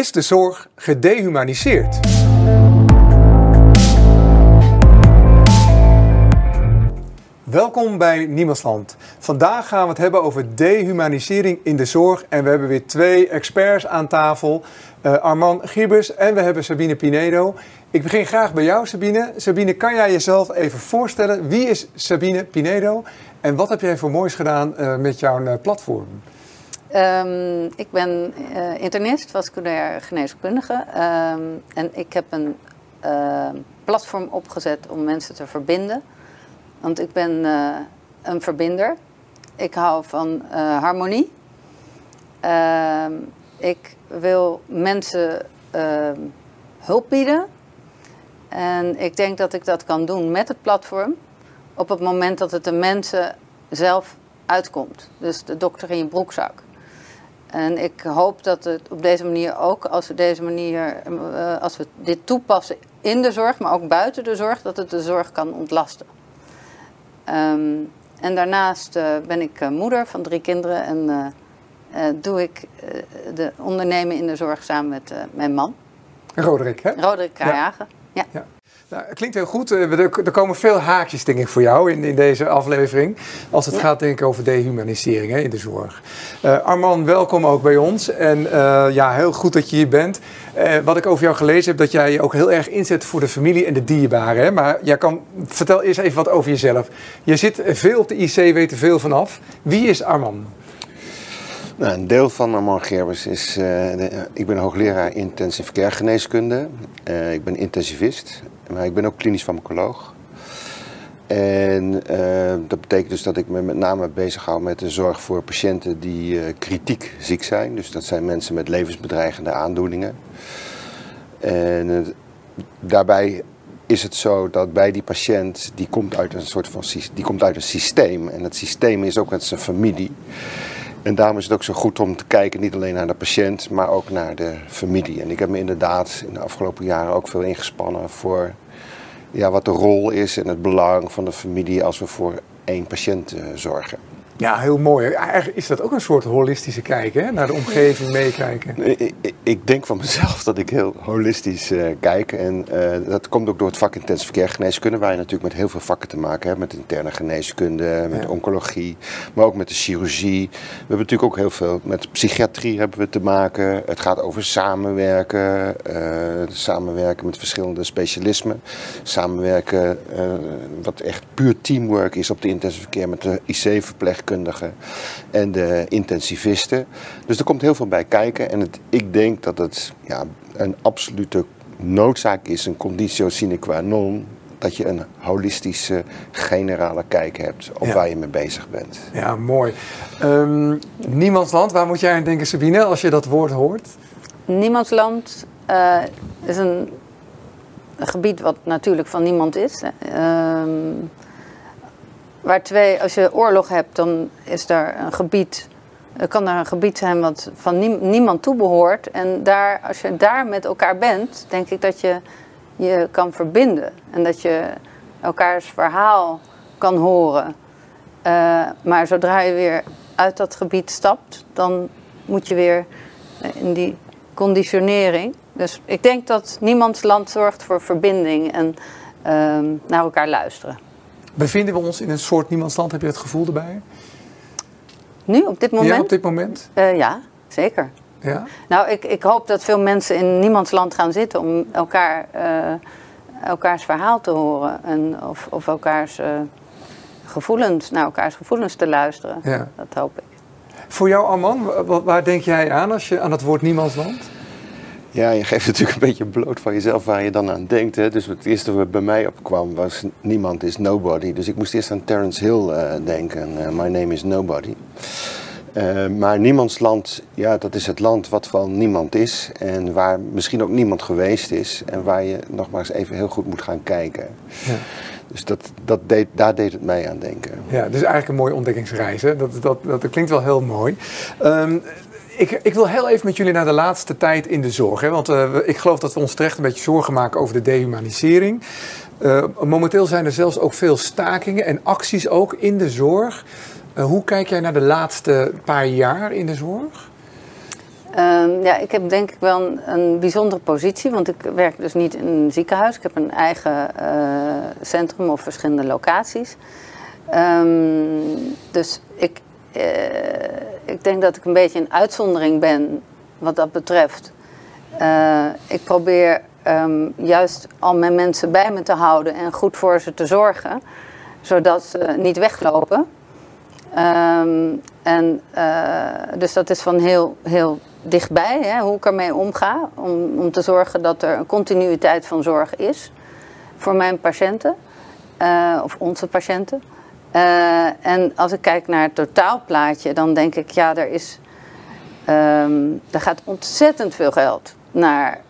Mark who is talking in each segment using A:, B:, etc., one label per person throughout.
A: Is de zorg gedehumaniseerd? Welkom bij Niemandsland. Vandaag gaan we het hebben over dehumanisering in de zorg. En we hebben weer twee experts aan tafel. Uh, Arman Giebers en we hebben Sabine Pinedo. Ik begin graag bij jou, Sabine. Sabine, kan jij jezelf even voorstellen? Wie is Sabine Pinedo en wat heb jij voor moois gedaan uh, met jouw uh, platform?
B: Um, ik ben uh, internist, vasculair geneeskundige. Um, en ik heb een uh, platform opgezet om mensen te verbinden. Want ik ben uh, een verbinder. Ik hou van harmonie. Ehm, ik wil mensen hulp bieden. En ik denk dat ik dat kan doen met het platform. Op het moment dat het de mensen zelf uitkomt. Dus de dokter in je broekzak. En ik hoop dat het op deze manier ook, als we deze manier, uh, als we dit toepassen in de zorg, maar ook buiten de zorg, dat het de zorg kan ontlasten. Um, en daarnaast uh, ben ik uh, moeder van drie kinderen en doe ik de ondernemen in de zorg samen met mijn man.
A: Roderick, hè?
B: Roderick Krajagen. Ja. ja.
A: Nou, het klinkt heel goed. Eh, er komen veel haakjes, denk ik, voor jou in, in deze aflevering. Als het gaat, denk ik, over dehumanisering hè, in de zorg. Uh, Arman, welkom ook bij ons. En uh, ja, heel goed dat je hier bent. Uh, wat ik over jou gelezen heb, dat jij je ook heel erg inzet voor de familie en de dierbaren. Hè? Maar jij kan, vertel eerst even wat over jezelf. Je zit veel op de IC, weet er veel vanaf. Wie is Arman?
C: Nou, een deel van Arman Gerbers is, de, ik ben hoogleraar intensive care geneeskunde. ik ben intensivist maar ik ben ook klinisch farmacoloog. En uh, dat betekent dus dat ik me met name bezig hou met de zorg voor patiënten die uh, kritiek ziek zijn. Dus dat zijn mensen met levensbedreigende aandoeningen. En uh, daarbij is het zo dat bij die patiënt, die komt uit een soort van die komt uit een systeem. En dat systeem is ook met zijn familie. En daarom is het ook zo goed om te kijken niet alleen naar de patiënt, maar ook naar de familie. En ik heb me inderdaad in de afgelopen jaren ook veel ingespannen voor ja, wat de rol is en het belang van de familie als we voor één patiënt uh, zorgen.
A: Ja, heel mooi. Eigenlijk is dat ook een soort holistische kijk, hè? naar de omgeving meekijken.
C: Ik, ik, denk van mezelf dat ik heel holistisch uh, kijk. En uh, dat komt ook door het vak intensive care geneeskunde, waar je natuurlijk met heel veel vakken te maken hebt. Met interne geneeskunde, met ja. oncologie, maar ook met de chirurgie. We hebben natuurlijk ook heel veel met psychiatrie hebben we te maken. Het gaat over samenwerken, uh, samenwerken met verschillende specialismen. Samenwerken, wat echt puur teamwork is op de intensive care met de En de intensivisten. Dus er komt heel veel bij kijken. En het, ik denk dat het ja, een absolute noodzaak is, een conditio sine qua non, dat je een holistische, generale kijk hebt op waar je mee bezig bent.
A: Ja, mooi. Um, niemandsland, waar moet jij aan denken, Sabine, als je dat woord hoort?
B: Niemandsland uh, is een, een, gebied wat natuurlijk van niemand is. Um, Waar twee, als je oorlog hebt, dan is daar een gebied, kan daar een gebied zijn wat van niemand toebehoort. En daar, als je daar met elkaar bent, denk ik dat je je kan verbinden. En dat je elkaars verhaal kan horen. Uh, maar zodra je weer uit dat gebied stapt, dan moet je weer in die conditionering. Dus ik denk dat niemands land zorgt voor verbinding en uh, naar elkaar luisteren.
A: Bevinden we ons in een soort niemandsland? Heb je het gevoel erbij?
B: Nu, op dit moment?
A: Ja, op dit moment?
B: Uh, ja, zeker.
A: Ja?
B: Nou, ik, ik hoop dat veel mensen in niemandsland gaan zitten om elkaar, uh, elkaars verhaal te horen. En of, of elkaars uh, gevoelens, naar elkaars gevoelens te luisteren. Ja. Dat hoop ik.
A: Voor jou, Arman, waar denk jij aan als je aan het woord niemandsland?
C: Ja, je geeft natuurlijk een beetje bloot van jezelf waar je dan aan denkt. Hè? Dus het eerste wat bij mij opkwam was niemand is nobody. Dus ik moest eerst aan Terence Hill uh, denken. Uh, My name is nobody. Uh, maar niemandsland, ja, dat is het land wat van niemand is. En waar misschien ook niemand geweest is. En waar je nogmaals even heel goed moet gaan kijken. Ja. Dus dat, dat deed, daar deed het mij aan denken.
A: Ja, dus eigenlijk een mooie ontdekkingsreis. Hè? Dat, dat, dat, klinkt wel heel mooi. Um, ik, ik, wil heel even met jullie naar de laatste tijd in de zorg. Hè? Want uh, ik geloof dat we ons terecht een beetje zorgen maken over de dehumanisering. Uh, momenteel zijn er zelfs ook veel stakingen en acties ook in de zorg. Uh, hoe kijk jij naar de laatste paar jaar in de zorg?
B: Ehm, ja, ik heb denk ik wel een, een, bijzondere positie, want ik werk dus niet in een ziekenhuis. Ik heb een eigen centrum of verschillende locaties. Um, dus ik, uh, ik denk dat ik een beetje een uitzondering ben wat dat betreft. Uh, ik probeer um, juist al mijn mensen bij me te houden en goed voor ze te zorgen, zodat ze niet weglopen. Um, en uh, dus dat is van heel, heel dichtbij, hè, hoe ik ermee omga, om, om te zorgen dat er een continuïteit van zorg is voor mijn patiënten, of onze patiënten. Uh, en als ik kijk naar het totaalplaatje, dan denk ik, ja, er is, um, er gaat ontzettend veel geld naar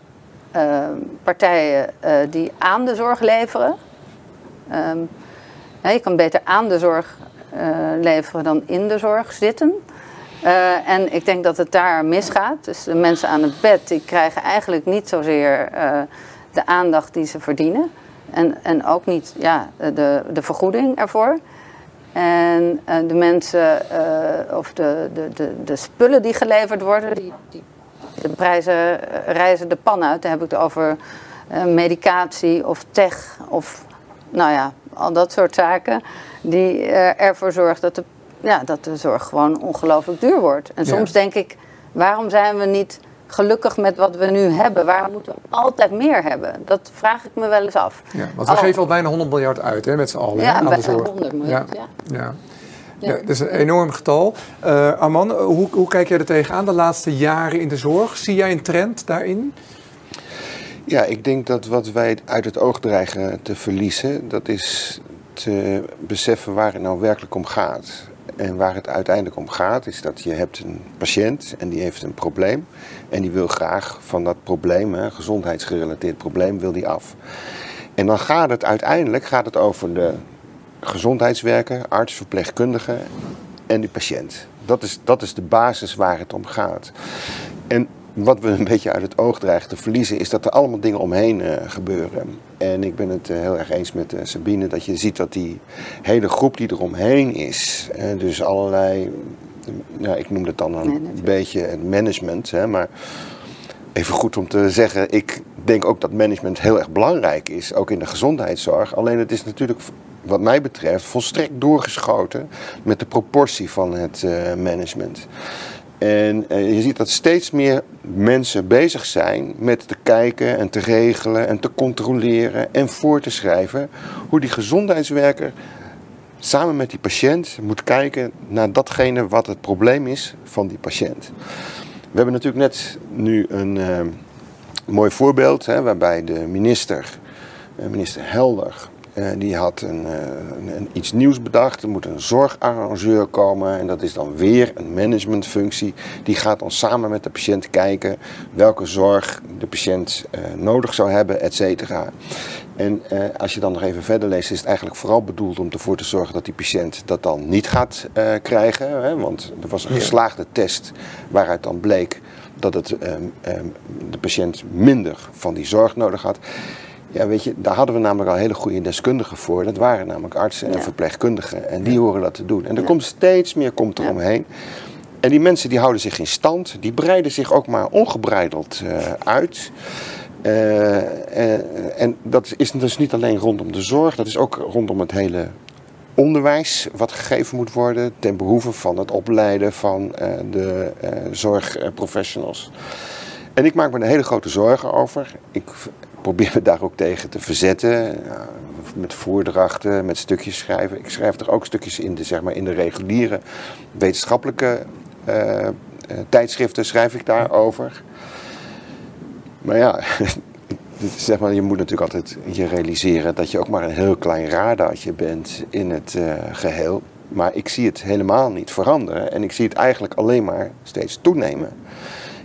B: uh, partijen uh, die aan de zorg leveren. Um, je kan beter aan de zorg leveren dan in de zorg zitten. En ik denk dat het daar misgaat. Dus de mensen aan het bed die krijgen eigenlijk niet zozeer de aandacht die ze verdienen. En, en ook niet ja, de, de vergoeding ervoor. En uh, de mensen of de, de, de, de spullen die geleverd worden, die, die, de prijzen reizen de pan uit. Dan heb ik het over medicatie of tech of nou ja, al dat soort zaken. Die ervoor zorgen dat de ja, dat de zorg gewoon ongelooflijk duur wordt. En soms denk ik, waarom zijn we niet gelukkig met wat we nu hebben? Waarom moeten we altijd meer hebben? Dat vraag ik me wel eens af.
A: Ja, want we geven al bijna 100 miljard uit hè, met z'n allen
B: ja,
A: aan
B: bijna
A: de zorg.
B: 100 miljard, ja.
A: ja. Ja, dat is een enorm getal. Uh, Arman, hoe, hoe kijk jij er tegenaan de laatste jaren in de zorg? Zie jij een trend daarin?
C: Ja, ik denk dat wat wij uit het oog dreigen te verliezen, dat is te beseffen waar het nou werkelijk om gaat. En waar het uiteindelijk om gaat, is dat je hebt een patiënt en die heeft een probleem. En die wil graag van dat probleem, een gezondheidsgerelateerd probleem, wil die af. En dan gaat het uiteindelijk gaat het over de gezondheidswerker, arts, verpleegkundige en die patiënt. Dat is, dat is de basis waar het om gaat. En wat we een beetje uit het oog dreigen te verliezen, is dat er allemaal dingen omheen uh, gebeuren. En ik ben het uh, heel erg eens met uh, Sabine, dat je ziet dat die hele groep die eromheen is, dus allerlei, nou, ik noem het dan een management. beetje het management, hè, maar even goed om te zeggen, ik denk ook dat management heel erg belangrijk is, ook in de gezondheidszorg. Alleen het is natuurlijk wat mij betreft volstrekt doorgeschoten met de proportie van het management. En uh, je ziet dat steeds meer mensen bezig zijn met te kijken en te regelen en te controleren en voor te schrijven hoe die gezondheidswerker samen met die patiënt moet kijken naar datgene wat het probleem is van die patiënt. We hebben natuurlijk net nu een uh, mooi voorbeeld hè, waarbij de minister, uh, minister Helder, uh, die had een, uh, een, iets nieuws bedacht. Er moet een zorgarrangeur komen en dat is dan weer een managementfunctie. Die gaat dan samen met de patiënt kijken welke zorg de patiënt uh, nodig zou hebben, et cetera. En als je dan nog even verder leest, is het eigenlijk vooral bedoeld om ervoor te zorgen dat die patiënt dat dan niet gaat krijgen. Hè? Want er was een geslaagde test waaruit dan bleek dat het, um, um, de patiënt minder van die zorg nodig had. Ja, weet je, daar hadden we namelijk al hele goede deskundigen voor. Dat waren namelijk artsen en ja. verpleegkundigen. En die horen dat te doen. En er komt steeds meer komt er omheen. En die mensen die houden zich in stand. Die breiden zich ook maar ongebreideld uh, uit. Uh, uh, en dat is dus niet alleen rondom de zorg. Dat is ook rondom het hele onderwijs wat gegeven moet worden. Ten behoeve van het opleiden van de zorgprofessionals. En ik maak me een hele grote zorgen over. Ik probeer me daar ook tegen te verzetten. met voordrachten, met stukjes schrijven. Ik schrijf er ook stukjes in de, zeg maar, in de reguliere wetenschappelijke uh, uh, tijdschriften schrijf ik daarover. Maar ja, zeg maar, je moet natuurlijk altijd je realiseren dat je ook maar een heel klein radartje bent in het uh, geheel. Maar ik zie het helemaal niet veranderen en ik zie het eigenlijk alleen maar steeds toenemen.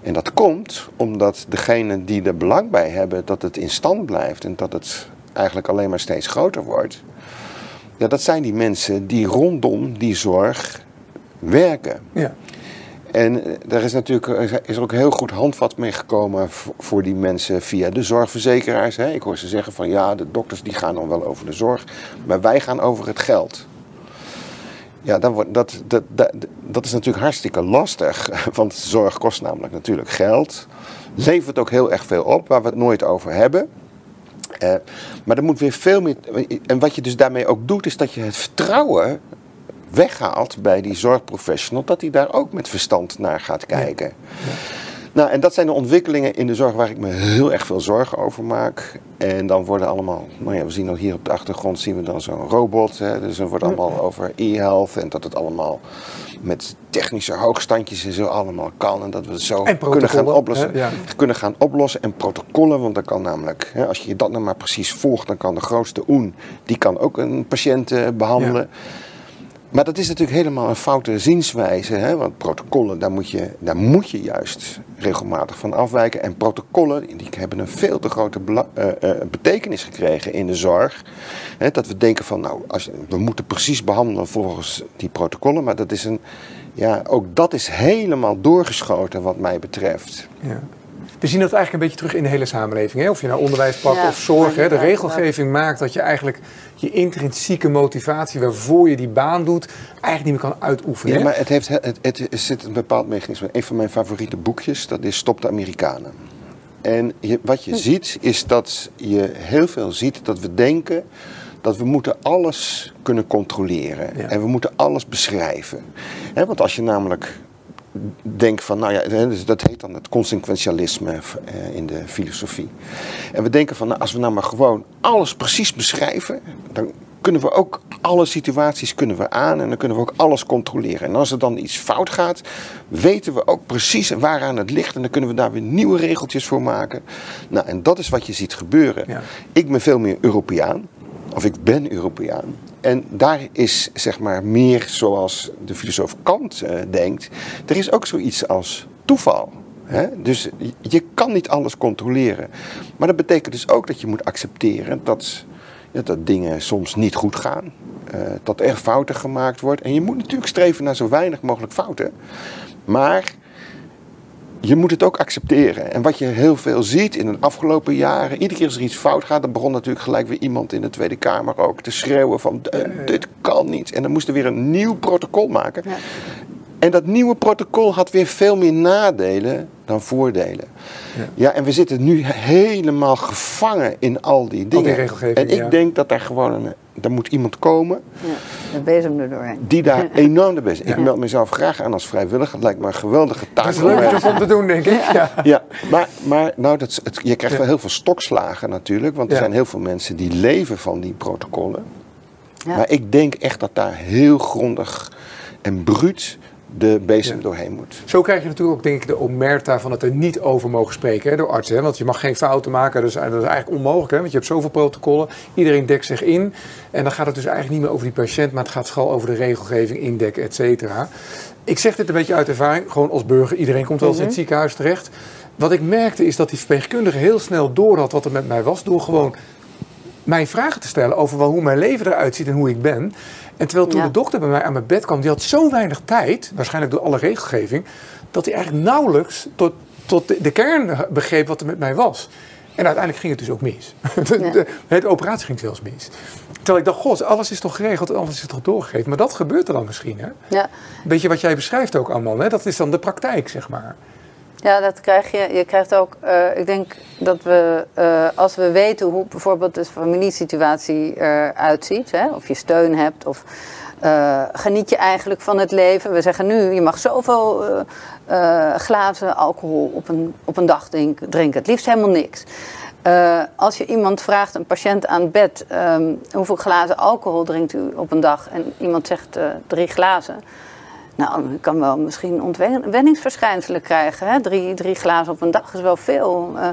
C: En dat komt omdat degenen die er belang bij hebben dat het in stand blijft en dat het eigenlijk alleen maar steeds groter wordt, ja, dat zijn die mensen die rondom die zorg werken.
A: Ja.
C: En er is natuurlijk is er ook heel goed handvat mee gekomen voor die mensen via de zorgverzekeraars. Ik hoor ze zeggen van ja, de dokters die gaan dan wel over de zorg, maar wij gaan over het geld. Ja, dan wordt, dat, dat, dat, dat is natuurlijk hartstikke lastig. Want zorg kost namelijk natuurlijk geld. Levert ook heel erg veel op, waar we het nooit over hebben. Uh, maar er moet weer veel meer. En wat je dus daarmee ook doet, is dat je het vertrouwen weghaalt bij die zorgprofessional, dat hij daar ook met verstand naar gaat kijken. Ja. Nou, en dat zijn de ontwikkelingen in de zorg waar ik me heel erg veel zorgen over maak. En dan worden allemaal, nou ja, we zien ook hier op de achtergrond zien we dan zo'n robot. Hè, dus er wordt allemaal over e-health en dat het allemaal met technische hoogstandjes en zo allemaal kan. En dat we het zo kunnen gaan oplossen. Hè, ja. Kunnen gaan oplossen en protocollen, want dan kan namelijk, hè, als je dat nou maar precies volgt, dan kan de grootste OEN, die kan ook een patiënt uh, behandelen. Ja. Maar dat is natuurlijk helemaal een foute zienswijze. Hè? Want protocollen, daar moet, je, daar moet je juist regelmatig van afwijken. En protocollen die hebben een veel te grote uh, uh, betekenis gekregen in de zorg. Hè? Dat we denken van, nou, als, we moeten precies behandelen volgens die protocollen. Maar dat is een, ja, ook dat is helemaal doorgeschoten wat mij betreft. Ja.
A: We zien dat eigenlijk een beetje terug in de hele samenleving. Hè? Of je nou onderwijs pakt of zorg. Hè? De regelgeving maakt dat je eigenlijk je intrinsieke motivatie waarvoor je die baan doet, eigenlijk niet meer kan uitoefenen.
C: Ja, maar het, heeft, het, het, zit een bepaald mechanisme. Een van mijn favoriete boekjes, dat is Stop de Amerikanen. En je, wat je hm. ziet, is dat je heel veel ziet dat we denken dat we moeten alles kunnen controleren. En we moeten alles beschrijven. want als je namelijk denk van, nou ja, dus dat heet dan het consequentialisme eh, in de filosofie. En we denken van, nou, als we nou maar gewoon alles precies beschrijven, dan kunnen we ook alle situaties kunnen we aan en dan kunnen we ook alles controleren. En als er dan iets fout gaat, weten we ook precies waaraan het ligt en dan kunnen we daar weer nieuwe regeltjes voor maken. Nou, en dat is wat je ziet gebeuren. Ja. Ik ben veel meer Europeaan, of ik ben Europeaan. En daar is zeg maar meer zoals de filosoof Kant uh, denkt. Er is ook zoiets als toeval. Dus je kan niet alles controleren. Maar dat betekent dus ook dat je moet accepteren dat, ja, dat dingen soms niet goed gaan. Uh, dat er fouten gemaakt wordt. En je moet natuurlijk streven naar zo weinig mogelijk fouten. Maar je moet het ook accepteren. En wat je heel veel ziet in de afgelopen jaren, iedere keer als er iets fout gaat, dan begon natuurlijk gelijk weer iemand in de Tweede Kamer ook te schreeuwen van dit kan niet. En dan moesten we weer een nieuw protocol maken. Ja. En dat nieuwe protocol had weer veel meer nadelen dan voordelen. Ja, ja en we zitten nu helemaal gevangen in al die dingen.
A: Al die regelgeving,
C: en ik denk dat daar gewoon een er moet iemand komen.
B: Ja, de bezem er doorheen.
C: Die daar enorm de bezem. Ik meld mezelf graag aan als vrijwilliger. Het lijkt me een geweldige taak.
A: Dat is leuk om te doen, denk ik.
C: Ja, ja maar, maar nou, dat, het, je krijgt wel heel veel stokslagen natuurlijk. Want er zijn heel veel mensen die leven van die protocollen. Maar ik denk echt dat daar heel grondig en bruut de bezem doorheen moet.
A: Zo krijg je natuurlijk ook denk ik de omerta van het er niet over mogen spreken hè, door artsen. Hè? Want je mag geen fouten maken, dus, dat is eigenlijk onmogelijk. Hè? Want je hebt zoveel protocollen, iedereen dekt zich in. En dan gaat het dus eigenlijk niet meer over die patiënt, maar het gaat vooral over de regelgeving, indekken, et cetera. Ik zeg dit een beetje uit ervaring, gewoon als burger. Iedereen komt wel eens in het mhm. ziekenhuis terecht. Wat ik merkte is dat die verpleegkundige heel snel door had wat er met mij was. Door gewoon mij vragen te stellen over hoe mijn leven eruit ziet en hoe ik ben. En terwijl toen de dokter bij mij aan mijn bed kwam, die had zo weinig tijd, waarschijnlijk door alle regelgeving, dat hij eigenlijk nauwelijks tot, tot de, kern begreep wat er met mij was. En uiteindelijk ging het dus ook mis. De, de, operatie ging zelfs mis. Terwijl ik dacht, god, alles is toch geregeld, alles is toch doorgegeven. Maar dat gebeurt er dan misschien, hè? Ja. Beetje wat jij beschrijft ook allemaal, hè? Dat is dan de praktijk, zeg maar.
B: Ja, dat krijg je. Je krijgt ook, uh, ik denk dat we, uh, als we weten hoe bijvoorbeeld de familiesituatie eruit ziet, hè, of je steun hebt, of uh, geniet je eigenlijk van het leven. We zeggen nu, je mag zoveel glazen alcohol op een, op een dag drinken, het liefst helemaal niks. als je iemand vraagt, een patiënt aan het bed, um, hoeveel glazen alcohol drinkt u op een dag? En iemand zegt drie glazen nou, ik kan wel misschien ontwenningsverschijnselen krijgen. Hè? Drie, drie glazen op een dag is wel veel. Uh,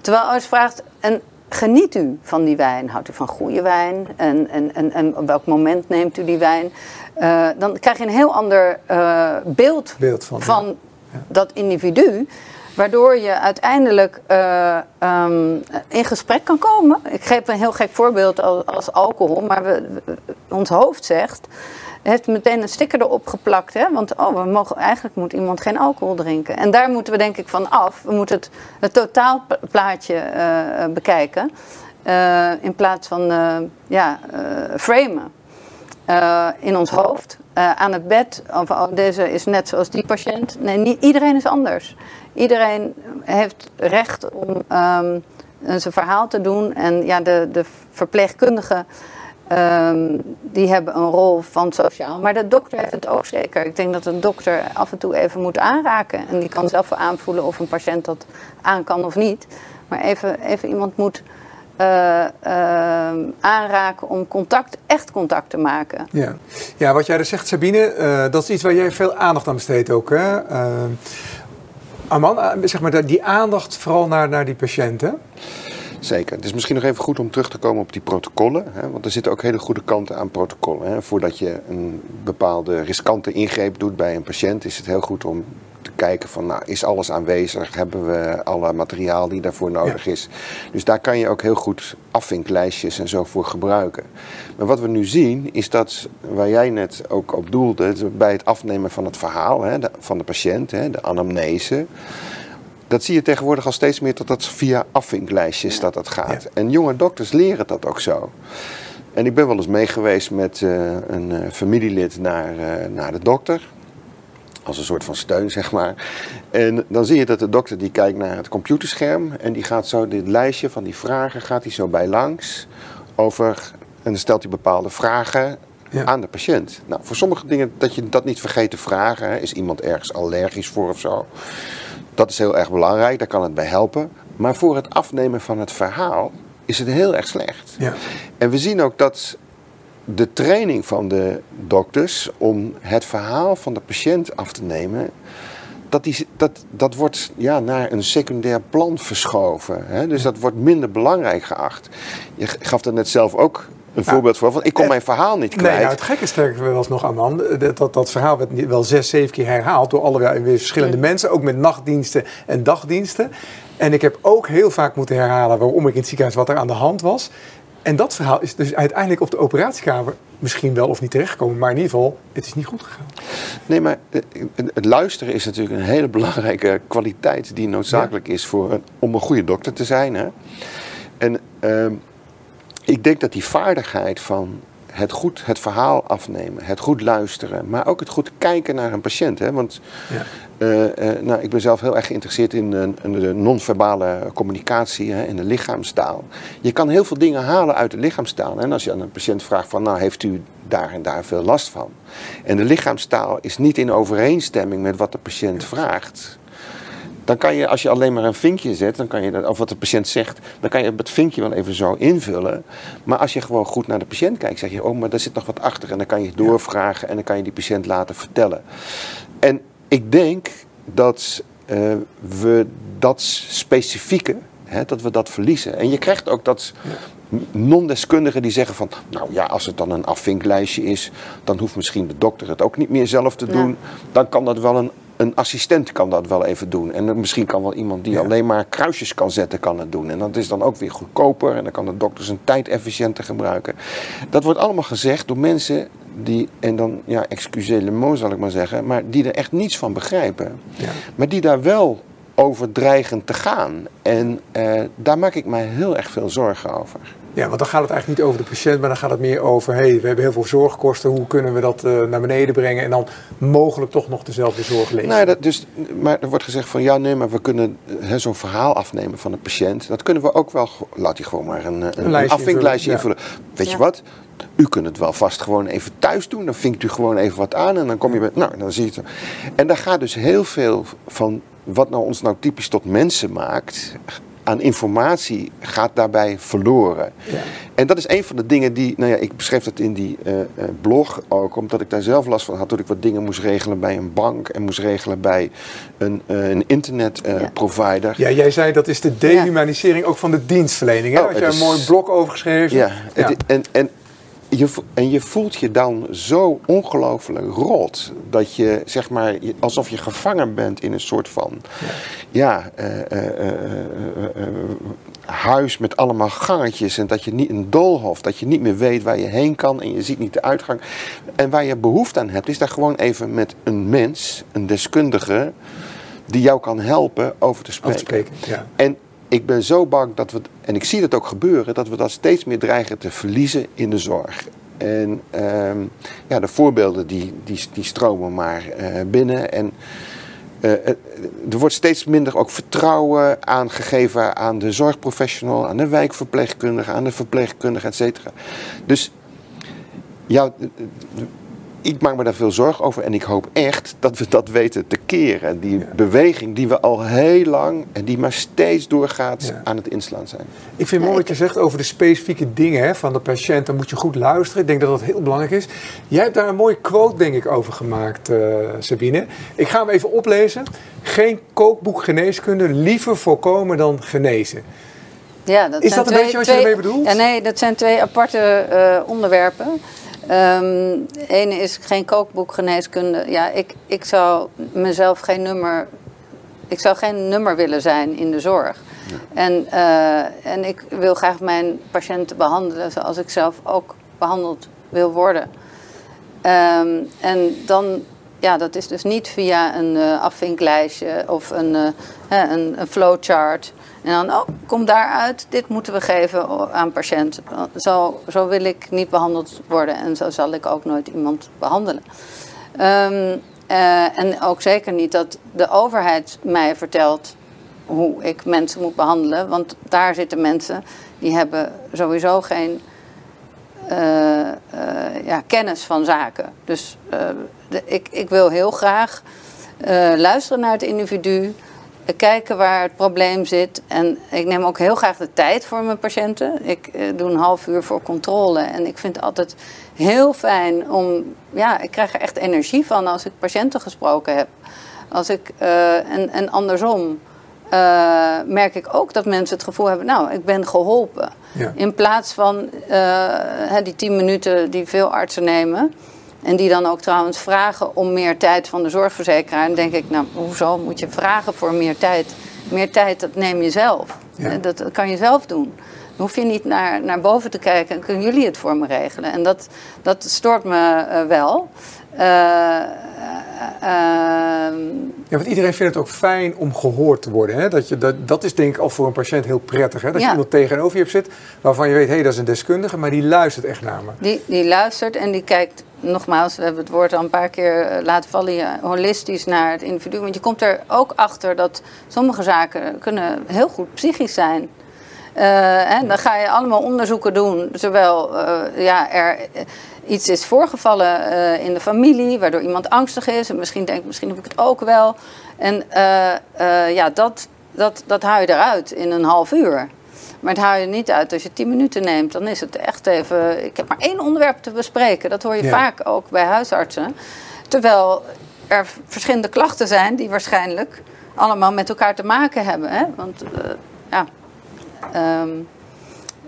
B: terwijl als je vraagt, en geniet u van die wijn? Houdt u van goede wijn? En, en, en, en op welk moment neemt u die wijn? Uh, dan krijg je een heel ander uh, beeld, beeld, van, van ja. dat individu. Waardoor je uiteindelijk um, in gesprek kan komen. Ik geef een heel gek voorbeeld als, als alcohol. Maar we, ons hoofd zegt heeft meteen een sticker erop geplakt. Hè? Want oh, we mogen, eigenlijk moet iemand geen alcohol drinken. En daar moeten we denk ik van af. We moeten het, het totaalplaatje uh, bekijken. Uh, in plaats van uh, ja, framen. eh, in ons hoofd. Eh, aan het bed, of oh, deze is net zoals die patiënt. Nee, niet, iedereen is anders. Iedereen heeft recht om ehm, zijn verhaal te doen. En ja, de, de verpleegkundigen ehm, die hebben een rol van sociaal. Maar de dokter heeft het ook zeker. Ik denk dat een dokter af en toe even moet aanraken. En die kan zelf aanvoelen of een patiënt dat aan kan of niet. Maar even, even iemand moet uh, aanraken om contact, echt contact te maken.
A: Ja, ja wat jij er dus zegt, Sabine, uh, dat is iets waar jij veel aandacht aan besteedt ook. Hè? Arman, zeg maar die aandacht vooral naar, naar die patiënten.
C: Zeker. Het is misschien nog even goed om terug te komen op die protocollen. Hè, want er zitten ook hele goede kanten aan protocollen. Hè. Voordat je een bepaalde riskante ingreep doet bij een patiënt, is het heel goed om te kijken van, nou, is alles aanwezig? Hebben we alle materiaal die daarvoor nodig is? Dus daar kan je ook heel goed afvinklijstjes en zo voor gebruiken. Maar wat we nu zien, is dat, waar jij net ook op doelde, bij het afnemen van het verhaal hè, van de patiënt, hè, de anamnese, dat zie je tegenwoordig al steeds meer dat dat via afvinklijstjes dat dat gaat. En jonge dokters leren dat ook zo. En ik ben wel eens meegeweest met uh, een uh, familielid naar, uh, naar de dokter als een soort van steun, zeg maar. En dan zie je dat de dokter die kijkt naar het computerscherm en die gaat zo dit lijstje van die vragen, gaat hij zo bij langs over, en dan stelt hij bepaalde vragen aan de patiënt. Nou, voor sommige dingen dat je dat niet vergeet te vragen, hè, is iemand ergens allergisch voor of zo. Dat is heel erg belangrijk, daar kan het bij helpen. Maar voor het afnemen van het verhaal is het heel erg slecht. Ja. En we zien ook dat de training van de dokters om het verhaal van de patiënt af te nemen, dat, die, dat, dat wordt ja, naar een secundair plan verschoven. Hè? Dus dat wordt minder belangrijk geacht. Je gaf er net zelf ook een voorbeeld voor. Van, ik kon eh, mijn verhaal niet kwijt.
A: Nee, nou, het gekke sterker was nog, aan dat, dat, dat verhaal werd wel zes, zeven keer herhaald door allerlei weer verschillende mensen. Ook met nachtdiensten en dagdiensten. En ik heb ook heel vaak moeten herhalen waarom ik in het ziekenhuis wat er aan de hand was. En dat verhaal is dus uiteindelijk op de operatiekamer misschien wel of niet terechtgekomen, maar in ieder geval, het is niet goed gegaan.
C: Nee, maar eh, het luisteren is natuurlijk een hele belangrijke kwaliteit die noodzakelijk is voor om een goede dokter te zijn. Hè? En uh, ik denk dat die vaardigheid van het goed het verhaal afnemen, het goed luisteren, maar ook het goed kijken naar een patiënt. Hè? Want ja. uh, uh, nou, ik ben zelf heel erg geïnteresseerd in, uh, in de non-verbale communicatie, hè, in de lichaamstaal. Je kan heel veel dingen halen uit de lichaamstaal. En als je aan een patiënt vraagt van, nou heeft u daar en daar veel last van? En de lichaamstaal is niet in overeenstemming met wat de patiënt vraagt dan kan je, als je alleen maar een vinkje zet, dan kan je dat, of wat de patiënt zegt, dan kan je het vinkje wel even zo invullen. Maar als je gewoon goed naar de patiënt kijkt, zeg je, oh, maar daar zit nog wat achter. En dan kan je doorvragen en dan kan je die patiënt laten vertellen. En ik denk dat uh, we dat specifieke, hè, dat we dat verliezen. En je krijgt ook dat non-deskundigen die zeggen van, nou ja, als het dan een afvinklijstje is, dan hoeft misschien de dokter het ook niet meer zelf te doen. Dan kan dat wel een een assistent kan dat wel even doen. En misschien kan wel iemand die alleen maar kruisjes kan zetten, kan het doen. En dat is dan ook weer goedkoper. En dan kan de dokter zijn tijd efficiënter gebruiken. Dat wordt allemaal gezegd door mensen die, en dan, ja, excusez le mot zal ik maar zeggen, maar die er echt niets van begrijpen. Ja. Maar die daar wel over dreigen te gaan. En eh, daar maak ik mij heel erg veel zorgen over.
A: Ja, want dan gaat het eigenlijk niet over de patiënt, maar dan gaat het meer over: hey, we hebben heel veel zorgkosten, hoe kunnen we dat uh, naar beneden brengen en dan mogelijk toch nog dezelfde zorg leveren?
C: Nou, dat dus, maar er wordt gezegd van ja, nee, maar we kunnen zo'n verhaal afnemen van de patiënt. Dat kunnen we ook wel, laat hij gewoon maar een, een, een afvinklijstje invullen. Weet je wat? U kunt het wel vast gewoon even thuis doen. Dan vinkt u gewoon even wat aan en dan kom je met. Nou, dan zie je het. En daar gaat dus heel veel van wat nou ons nou typisch tot mensen maakt, aan informatie gaat daarbij verloren. Ja. En dat is een van de dingen die, nou ja, ik beschreef dat in die uh, blog ook, omdat ik daar zelf last van had toen ik wat dingen moest regelen bij een bank en moest regelen bij een, uh, een internetprovider.
A: ja. ja, jij zei dat is de dehumanisering ook van de dienstverlening. Hè? Oh, Had jij een mooi blog over geschreven?
C: Ja, ja. en, en je, en je voelt je dan zo ongelooflijk rot. Dat je, zeg maar, alsof je gevangen bent in een soort van. Ja, uh, uh, uh, huis met allemaal gangetjes. En dat je niet een doolhof. Dat je niet meer weet waar je heen kan. En je ziet niet de uitgang. En waar je behoefte aan hebt, is daar gewoon even met een mens, een deskundige. die jou kan helpen over te spreken.
A: spreken ja.
C: En ik ben zo bang dat we, en ik zie dat ook gebeuren, dat we dat steeds meer dreigen te verliezen in de zorg. En ehm, ja, de voorbeelden die, die, die stromen maar binnen. En er wordt steeds minder ook vertrouwen aangegeven aan de zorgprofessional, aan de wijkverpleegkundige, aan de verpleegkundige, et cetera. Dus ja, ik maak me daar veel zorgen over en ik hoop echt dat we dat weten te keren. Die beweging die we al heel lang en die maar steeds doorgaat aan het inslaan zijn.
A: Ik vind het mooi wat je zegt over de specifieke dingen hè, van de patiënt. Dan moet je goed luisteren. Ik denk dat dat heel belangrijk is. Jij hebt daar een mooie quote denk ik over gemaakt, uh, Sabine. Ik ga hem even oplezen. Geen kookboek geneeskunde, liever voorkomen dan genezen.
B: Ja, dat
A: is dat een beetje wat je ermee bedoelt?
B: Ja, nee, dat zijn twee aparte uh, onderwerpen. Um, ene is geen kookboek geneeskunde. Ja, ik, ik zou mezelf geen nummer. Ik zou geen nummer willen zijn in de zorg. En, uh, en ik wil graag mijn patiënten behandelen zoals ik zelf ook behandeld wil worden. Um, en dan, ja, dat is dus niet via een uh, afvinklijstje of een, uh, een, een flowchart. En dan, oh, kom daaruit, dit moeten we geven aan patiënt. Zo, zo wil ik niet behandeld worden en zo zal ik ook nooit iemand behandelen. Um, uh, en ook zeker niet dat de overheid mij vertelt hoe ik mensen moet behandelen. Want daar zitten mensen die hebben sowieso geen uh, uh, ja, kennis van zaken. Dus ik, ik wil heel graag luisteren naar het individu kijken waar het probleem zit. En ik neem ook heel graag de tijd voor mijn patiënten. Ik eh, doe een half uur voor controle. En ik vind het altijd heel fijn om. Ja, ik krijg er echt energie van als ik patiënten gesproken heb. Als ik, uh, en, en andersom. Uh, merk ik ook dat mensen het gevoel hebben, nou, ik ben geholpen. Ja. In plaats van die tien minuten die veel artsen nemen, en die dan ook trouwens vragen om meer tijd van de zorgverzekeraar. En denk ik, nou, hoezo moet je vragen voor meer tijd? Meer tijd, dat neem je zelf. Dat, dat, kan je zelf doen. Dan hoef je niet naar, naar boven te kijken en kunnen jullie het voor me regelen. En dat, dat stoort me uh, wel. Uh,
A: ja, want iedereen vindt het ook fijn om gehoord te worden. Hè? Dat, je, dat, dat is denk ik al voor een patiënt heel prettig. Hè? Dat je iemand tegenover je hebt zit waarvan je weet, hé, hey, dat is een deskundige, maar die luistert echt naar me.
B: Die, die luistert en die kijkt, nogmaals, we hebben het woord al een paar keer eh, laten vallen, holistisch naar het individu. Want je komt er ook achter dat sommige zaken kunnen heel goed psychisch zijn. En dan ga je allemaal onderzoeken doen, zowel uh, ja, er iets is voorgevallen uh, in de familie, waardoor iemand angstig is. En misschien denkt, misschien heb ik het ook wel. En ja, dat, dat, dat haal je eruit in een half uur. Maar het haal je niet uit als je tien minuten neemt. Dan is het echt even. Ik heb maar één onderwerp te bespreken. Dat hoor je vaak ook bij huisartsen. Terwijl er verschillende klachten zijn die waarschijnlijk allemaal met elkaar te maken hebben. Hè? Want ja. Um,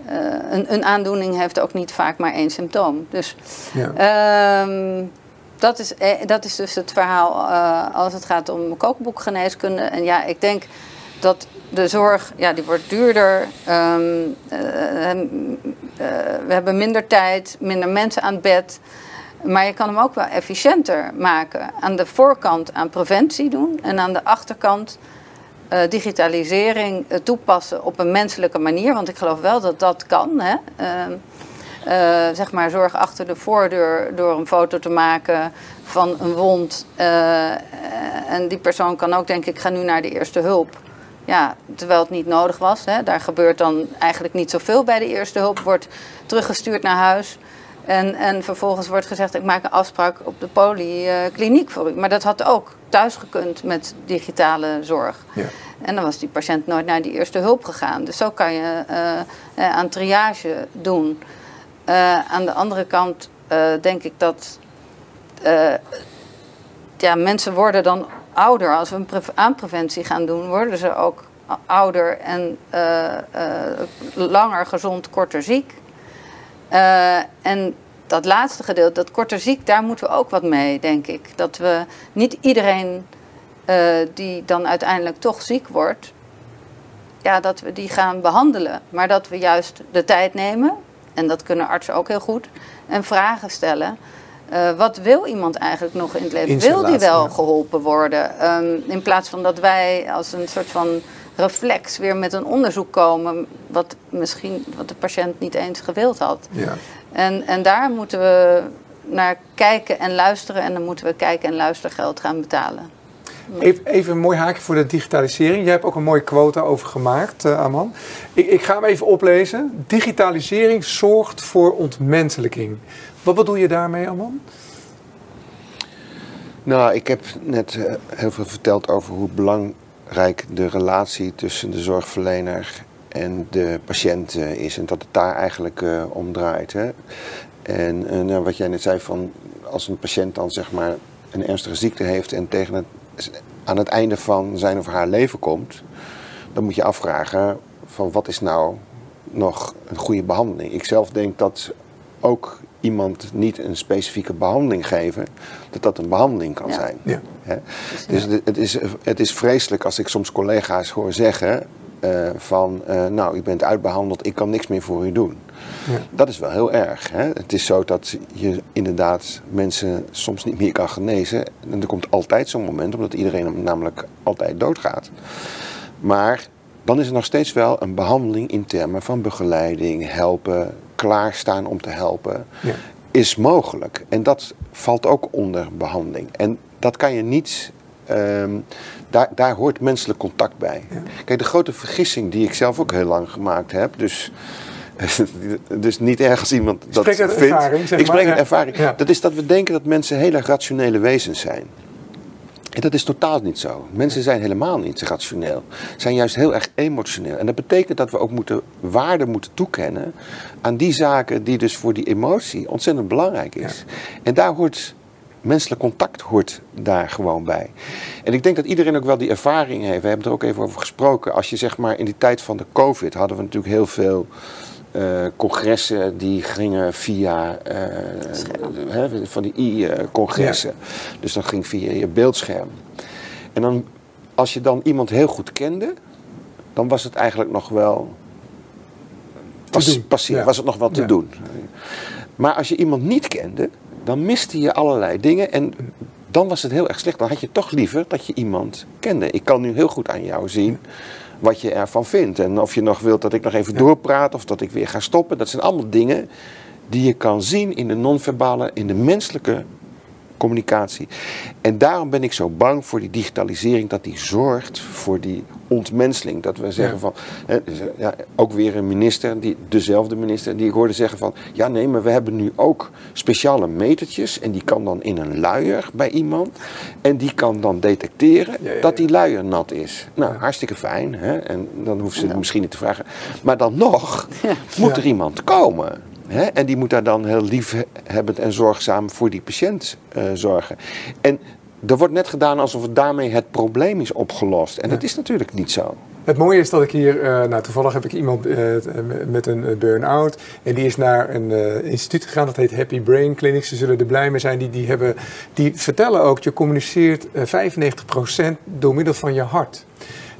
B: uh, een, een, aandoening heeft ook niet vaak maar één symptoom. Dus ja. um, dat, is, eh, dat is dus het verhaal uh, als het gaat om kookboekgeneeskunde. En ja, ik denk dat de zorg, ja, die wordt duurder. Um, uh, we hebben minder tijd, minder mensen aan het bed. Maar je kan hem ook wel efficiënter maken. Aan de voorkant aan preventie doen en aan de achterkant uh, digitalisering uh, toepassen op een menselijke manier. Want ik geloof wel dat dat kan. Hè? Uh, zeg maar, zorg achter de voordeur door een foto te maken van een wond. en die persoon kan ook denken, ik ga nu naar de eerste hulp. Ja, terwijl het niet nodig was. Hè? Daar gebeurt dan eigenlijk niet zoveel bij de eerste hulp. Wordt teruggestuurd naar huis. En, en vervolgens wordt gezegd, ik maak een afspraak op de polykliniek voor u. Maar dat had ook thuis gekund met digitale zorg. Ja. En dan was die patiënt nooit naar die eerste hulp gegaan. Dus zo kan je uh, aan triage doen. Uh, aan de andere kant uh, denk ik dat ja, mensen worden dan ouder. Als we een aan preventie gaan doen, worden ze ook ouder en langer gezond, korter ziek. Uh, en dat laatste gedeelte, dat korter ziek, daar moeten we ook wat mee, denk ik. Dat we niet iedereen uh, die dan uiteindelijk toch ziek wordt, ja, dat we die gaan behandelen. Maar dat we juist de tijd nemen, en dat kunnen artsen ook heel goed, en vragen stellen. Uh, wat wil iemand eigenlijk nog in het leven? Wil die wel geholpen worden? Um, in plaats van dat wij als een soort van reflex weer met een onderzoek komen, wat misschien wat de patiënt niet eens gewild had. Ja. En, en daar moeten we naar kijken en luisteren. En dan moeten we kijken en luistergeld gaan betalen.
A: Even, even, een mooi haakje voor de digitalisering. Jij hebt ook een mooie quota over gemaakt, uh, Aman. Ik, ik, ga hem even oplezen. Digitalisering zorgt voor ontmenselijking. Wat bedoel je daarmee, Aman?
C: Nou, ik heb net uh, heel veel verteld over hoe belangrijk de relatie tussen de zorgverlener en de patiënt uh, is. En dat het daar eigenlijk om draait. Hè? En nou, wat jij net zei, van als een patiënt dan zeg maar een ernstige ziekte heeft en tegen het aan het einde van zijn of haar leven komt, dan moet je afvragen van wat is nou nog een goede behandeling. Ik zelf denk dat ook iemand niet een specifieke behandeling geven, dat dat een behandeling kan zijn. Ja. Dus het is, het is vreselijk als ik soms collega's hoor zeggen uh, van, uh, nou, u bent uitbehandeld, ik kan niks meer voor u doen. Ja. Dat is wel heel erg. Hè? Het is zo dat je inderdaad mensen soms niet meer kan genezen. En er komt altijd zo'n moment, omdat iedereen namelijk altijd doodgaat. Maar dan is er nog steeds wel een behandeling in termen van begeleiding, helpen, klaarstaan om te helpen. Ja. Is mogelijk. En dat valt ook onder behandeling. En dat kan je niet Um, daar, daar hoort menselijk contact bij. Kijk, de grote vergissing die ik zelf ook heel lang gemaakt heb, dus, dus niet ergens iemand dat
A: vindt. Ervaring, zeg
C: ik spreek uit ervaring. Dat is dat we denken dat mensen hele rationele wezens zijn. En dat is totaal niet zo. Mensen zijn helemaal niet rationeel. Zijn juist heel erg emotioneel. En dat betekent dat we ook moeten waarde moeten toekennen aan die zaken die dus voor die emotie ontzettend belangrijk is. En daar hoort menselijk contact hoort daar gewoon bij. En ik denk dat iedereen ook wel die ervaring heeft. We hebben er ook even over gesproken. Als je zeg maar in die tijd van de COVID hadden we natuurlijk heel veel uh, congressen die gingen via uh, van die i-congressen. Dus dat ging via je beeldscherm. En dan, als je dan iemand heel goed kende, dan was het eigenlijk nog wel. Pas, was het nog wel te doen. Maar als je iemand niet kende, dan miste je allerlei dingen. En dan was het heel erg slecht. Dan had je toch liever dat je iemand kende. Ik kan nu heel goed aan jou zien wat je ervan vindt. En of je nog wilt dat ik nog even doorpraat of dat ik weer ga stoppen. Dat zijn allemaal dingen die je kan zien in de non-verbale, in de menselijke communicatie. En daarom ben ik zo bang voor die digitalisering, dat die zorgt voor die ontmenseling. Dat we zeggen van, hè, dus, ja, ook weer een minister, die, dezelfde minister, die ik hoorde zeggen van, ja nee, maar we hebben nu ook speciale metertjes en die kan dan in een luier bij iemand en die kan dan detecteren dat die luier nat is. Nou, hartstikke fijn, hè? en dan hoeft ze misschien niet te vragen. Maar dan nog moet er iemand komen. Hè? En die moet daar dan heel liefhebbend en zorgzaam voor die patiënt uh, zorgen. En er wordt net gedaan alsof het daarmee het probleem is opgelost. En dat is natuurlijk niet zo.
A: Het mooie is dat ik hier, uh, nou toevallig heb ik iemand uh, met een burn-out. En die is naar een uh, instituut gegaan, dat heet Happy Brain Clinic. Ze zullen er blij mee zijn. Die, die, hebben, die vertellen ook, je communiceert 95% door middel van je hart.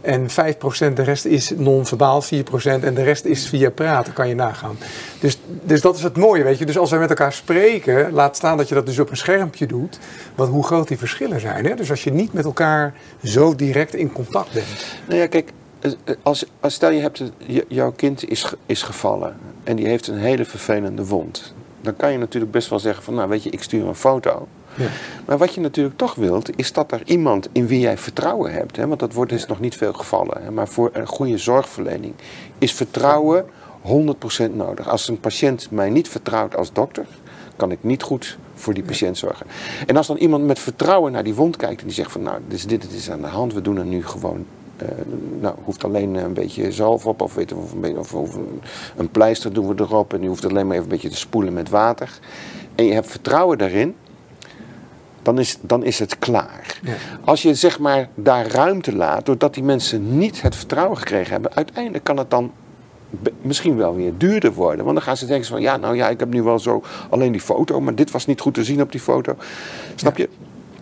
A: En 5% de rest is non-verbaal, 4% en de rest is via praten, kan je nagaan. Dus, dus dat is het mooie, weet je. Dus als wij met elkaar spreken, laat staan dat je dat dus op een schermpje doet, wat hoe groot die verschillen zijn. Hè? Dus als je niet met elkaar zo direct in contact bent.
C: Nou ja, kijk, als, als stel je hebt, jouw kind is, is gevallen en die heeft een hele vervelende wond. Dan kan je natuurlijk best wel zeggen van, nou weet je, ik stuur een foto. Ja. Maar wat je natuurlijk toch wilt, is dat er iemand in wie jij vertrouwen hebt. Hè? Want dat wordt dus nog niet veel gevallen. Hè? Maar voor een goede zorgverlening is vertrouwen 100% nodig. Als een patiënt mij niet vertrouwt als dokter, kan ik niet goed voor die patiënt zorgen. En als dan iemand met vertrouwen naar die wond kijkt en die zegt van nou, dus dit, dit is aan de hand, we doen er nu gewoon uh, nou, hoeft alleen een beetje zalf op of, weet, of, een, of, of een, een, pleister doen we erop en je hoeft alleen maar even een beetje te spoelen met water. En je hebt vertrouwen daarin, dan is, dan is het klaar. Ja. Als je zeg maar daar ruimte laat, doordat die mensen niet het vertrouwen gekregen hebben, uiteindelijk kan het dan misschien wel weer duurder worden. Want dan gaan ze denken van, ja, nou ja, ik heb nu wel zo alleen die foto, maar dit was niet goed te zien op die foto. Snap je?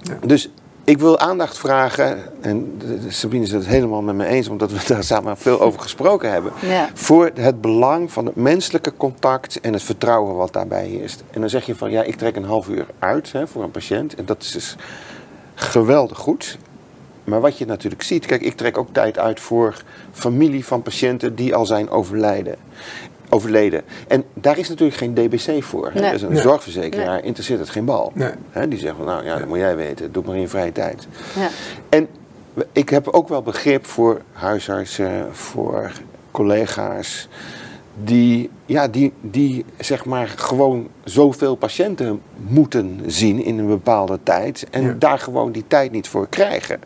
C: Ja. Dus ik wil aandacht vragen, en Sabine is het helemaal met me eens, omdat we daar samen veel over gesproken hebben, ja. voor het belang van het menselijke contact en het vertrouwen wat daarbij heerst. En dan zeg je van, ja, ik trek een half uur uit hè, voor een patiënt, en dat is dus geweldig goed. Maar wat je natuurlijk ziet, kijk, ik trek ook tijd uit voor familie van patiënten die al zijn overlijden. Overleden. En daar is natuurlijk geen DBC voor.
B: Nee.
C: Dus een
A: Nee.
C: zorgverzekeraar interesseert het geen bal.
A: Nee.
C: Hè, die zegt van, nou ja, dat moet jij weten. Doe maar in je vrije tijd.
B: Ja.
C: En ik heb ook wel begrip voor huisartsen, voor collega's. Die, ja, die, die zeg maar gewoon zoveel patiënten moeten zien in een bepaalde tijd. En
A: Ja.
C: daar gewoon die tijd niet voor krijgen.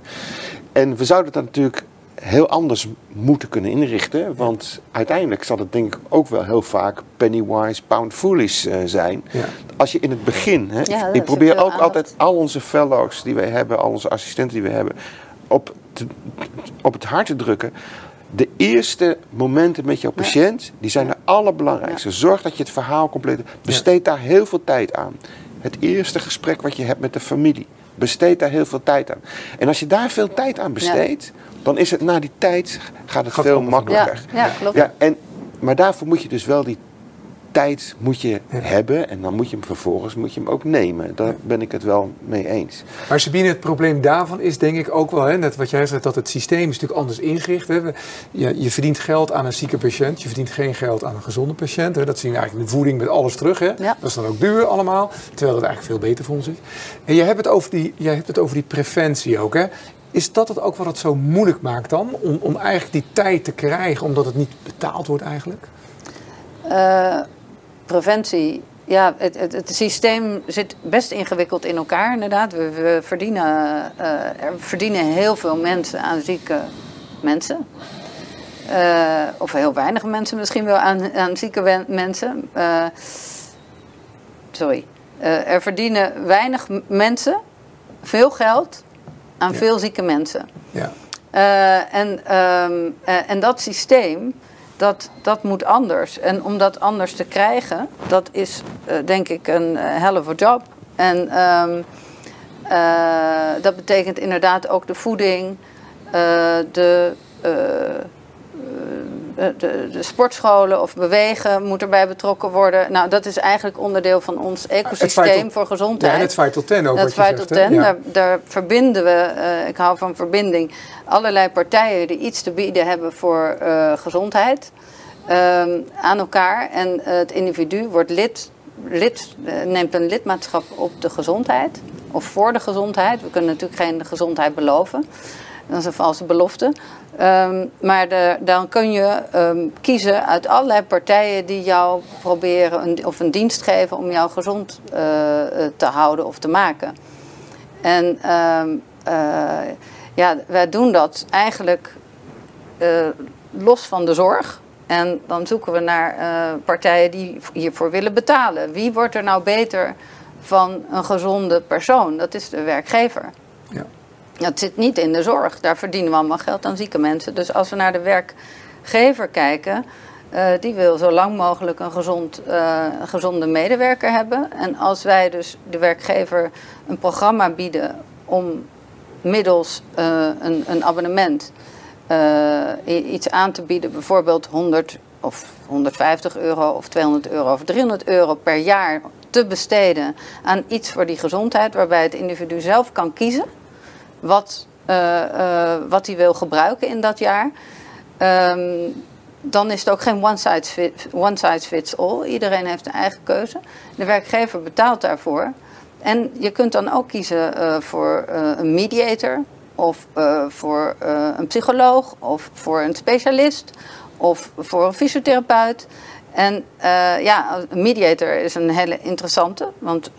C: En we zouden dat natuurlijk heel anders moeten kunnen inrichten. Want uiteindelijk zal het denk ik ook wel heel vaak penny wise, pound foolish eh, zijn.
A: Ja.
C: Als je in het begin, hè,
B: Ja,
C: ik probeer ook
B: aandacht.
C: altijd al onze fellows die wij hebben, al onze assistenten die we hebben, op, te- op het hart te drukken. De eerste momenten met jouw patiënt, die zijn de allerbelangrijkste. Zorg dat je het verhaal compleet... Besteed daar heel veel tijd aan. Het eerste gesprek wat je hebt met de familie. Besteed daar heel veel tijd aan. En als je daar veel tijd aan besteedt, dan is het na die tijd gaat het
A: Gaat
C: veel makkelijker.
B: Ja, ja, klopt.
C: Ja, en, maar daarvoor moet je dus wel die tijd moet je
A: Ja.
C: hebben. En dan moet je hem vervolgens moet je hem ook nemen. Daar ben ik het wel mee eens.
A: Maar Sabine, het probleem daarvan is denk ik ook wel, hè, net wat jij zegt, dat het systeem is natuurlijk anders ingericht. Hè. Je, je verdient geld aan een zieke patiënt, je verdient geen geld aan een gezonde patiënt. Hè. Dat zien we eigenlijk in de voeding met alles terug. Hè. Dat is dan ook duur allemaal, terwijl het eigenlijk veel beter voor ons is. En je hebt het over die, jij hebt het over die preventie ook. Hè. Is dat het ook wat het zo moeilijk maakt dan? Om, om eigenlijk die tijd te krijgen, omdat het niet betaald wordt eigenlijk?
B: Eh, preventie. Ja, het, het, het systeem zit best ingewikkeld in elkaar, inderdaad. We, we verdienen, eh, er verdienen heel veel mensen aan zieke mensen. Eh, of heel weinig mensen misschien wel aan, aan zieke mensen. Eh, sorry. Er verdienen weinig mensen veel geld aan
A: Ja.
B: veel zieke mensen.
A: Ja.
B: En, ehm, eh, en dat systeem, dat, dat moet anders. En om dat anders te krijgen, dat is eh, denk ik een eh, hell of job. En ehm, eh, dat betekent inderdaad ook de voeding, de, de, de sportscholen of bewegen moet erbij betrokken worden. Nou, dat is eigenlijk onderdeel van ons ecosysteem
A: dat-
B: voor
A: Ja,
B: gezondheid.
A: en het 5 tot 10 ook
B: Dat 5
A: zegt.
B: tot
A: hè?
B: 10,
A: Ja.
B: daar, daar verbinden we, eh, ik hou van verbinding, allerlei partijen die iets te bieden hebben voor eh, gezondheid ehm, aan elkaar. En eh, het individu wordt lid, lid eh, neemt een lidmaatschap op de gezondheid of voor de gezondheid. We kunnen natuurlijk geen gezondheid beloven. Dat is een valse belofte. Ehm, maar de- dan kun je ehm, kiezen uit allerlei partijen die jou proberen een, of een dienst geven om jou gezond eh, eh, te houden of te maken. En ehm, eh, ja, wij doen dat eigenlijk los van de zorg. En dan zoeken we naar partijen die hiervoor willen betalen. Wie wordt er nou beter van een gezonde persoon? Dat is de werkgever.
A: Ja.
B: Dat zit niet in de zorg. Daar verdienen we allemaal geld aan zieke mensen. Dus als we naar de werkgever kijken, eh, die wil zo lang mogelijk een, gezond, eh, gezonde medewerker hebben. En als wij dus de werkgever een programma bieden om middels eh, een, een abonnement iets aan te bieden, bijvoorbeeld 100 of 150 euro of 200 euro of 300 euro per jaar te besteden aan iets voor die gezondheid, waarbij het individu zelf kan kiezen wat, eh, eh, wat hij wil gebruiken in dat jaar. Ehm, dan is het ook geen one size, one size fits all. Iedereen heeft een eigen keuze. De werkgever betaalt daarvoor. En je kunt dan ook kiezen eh, voor een mediator, of voor een psycholoog, of voor een specialist, of voor een fysiotherapeut. En ja, een mediator is een hele interessante. Want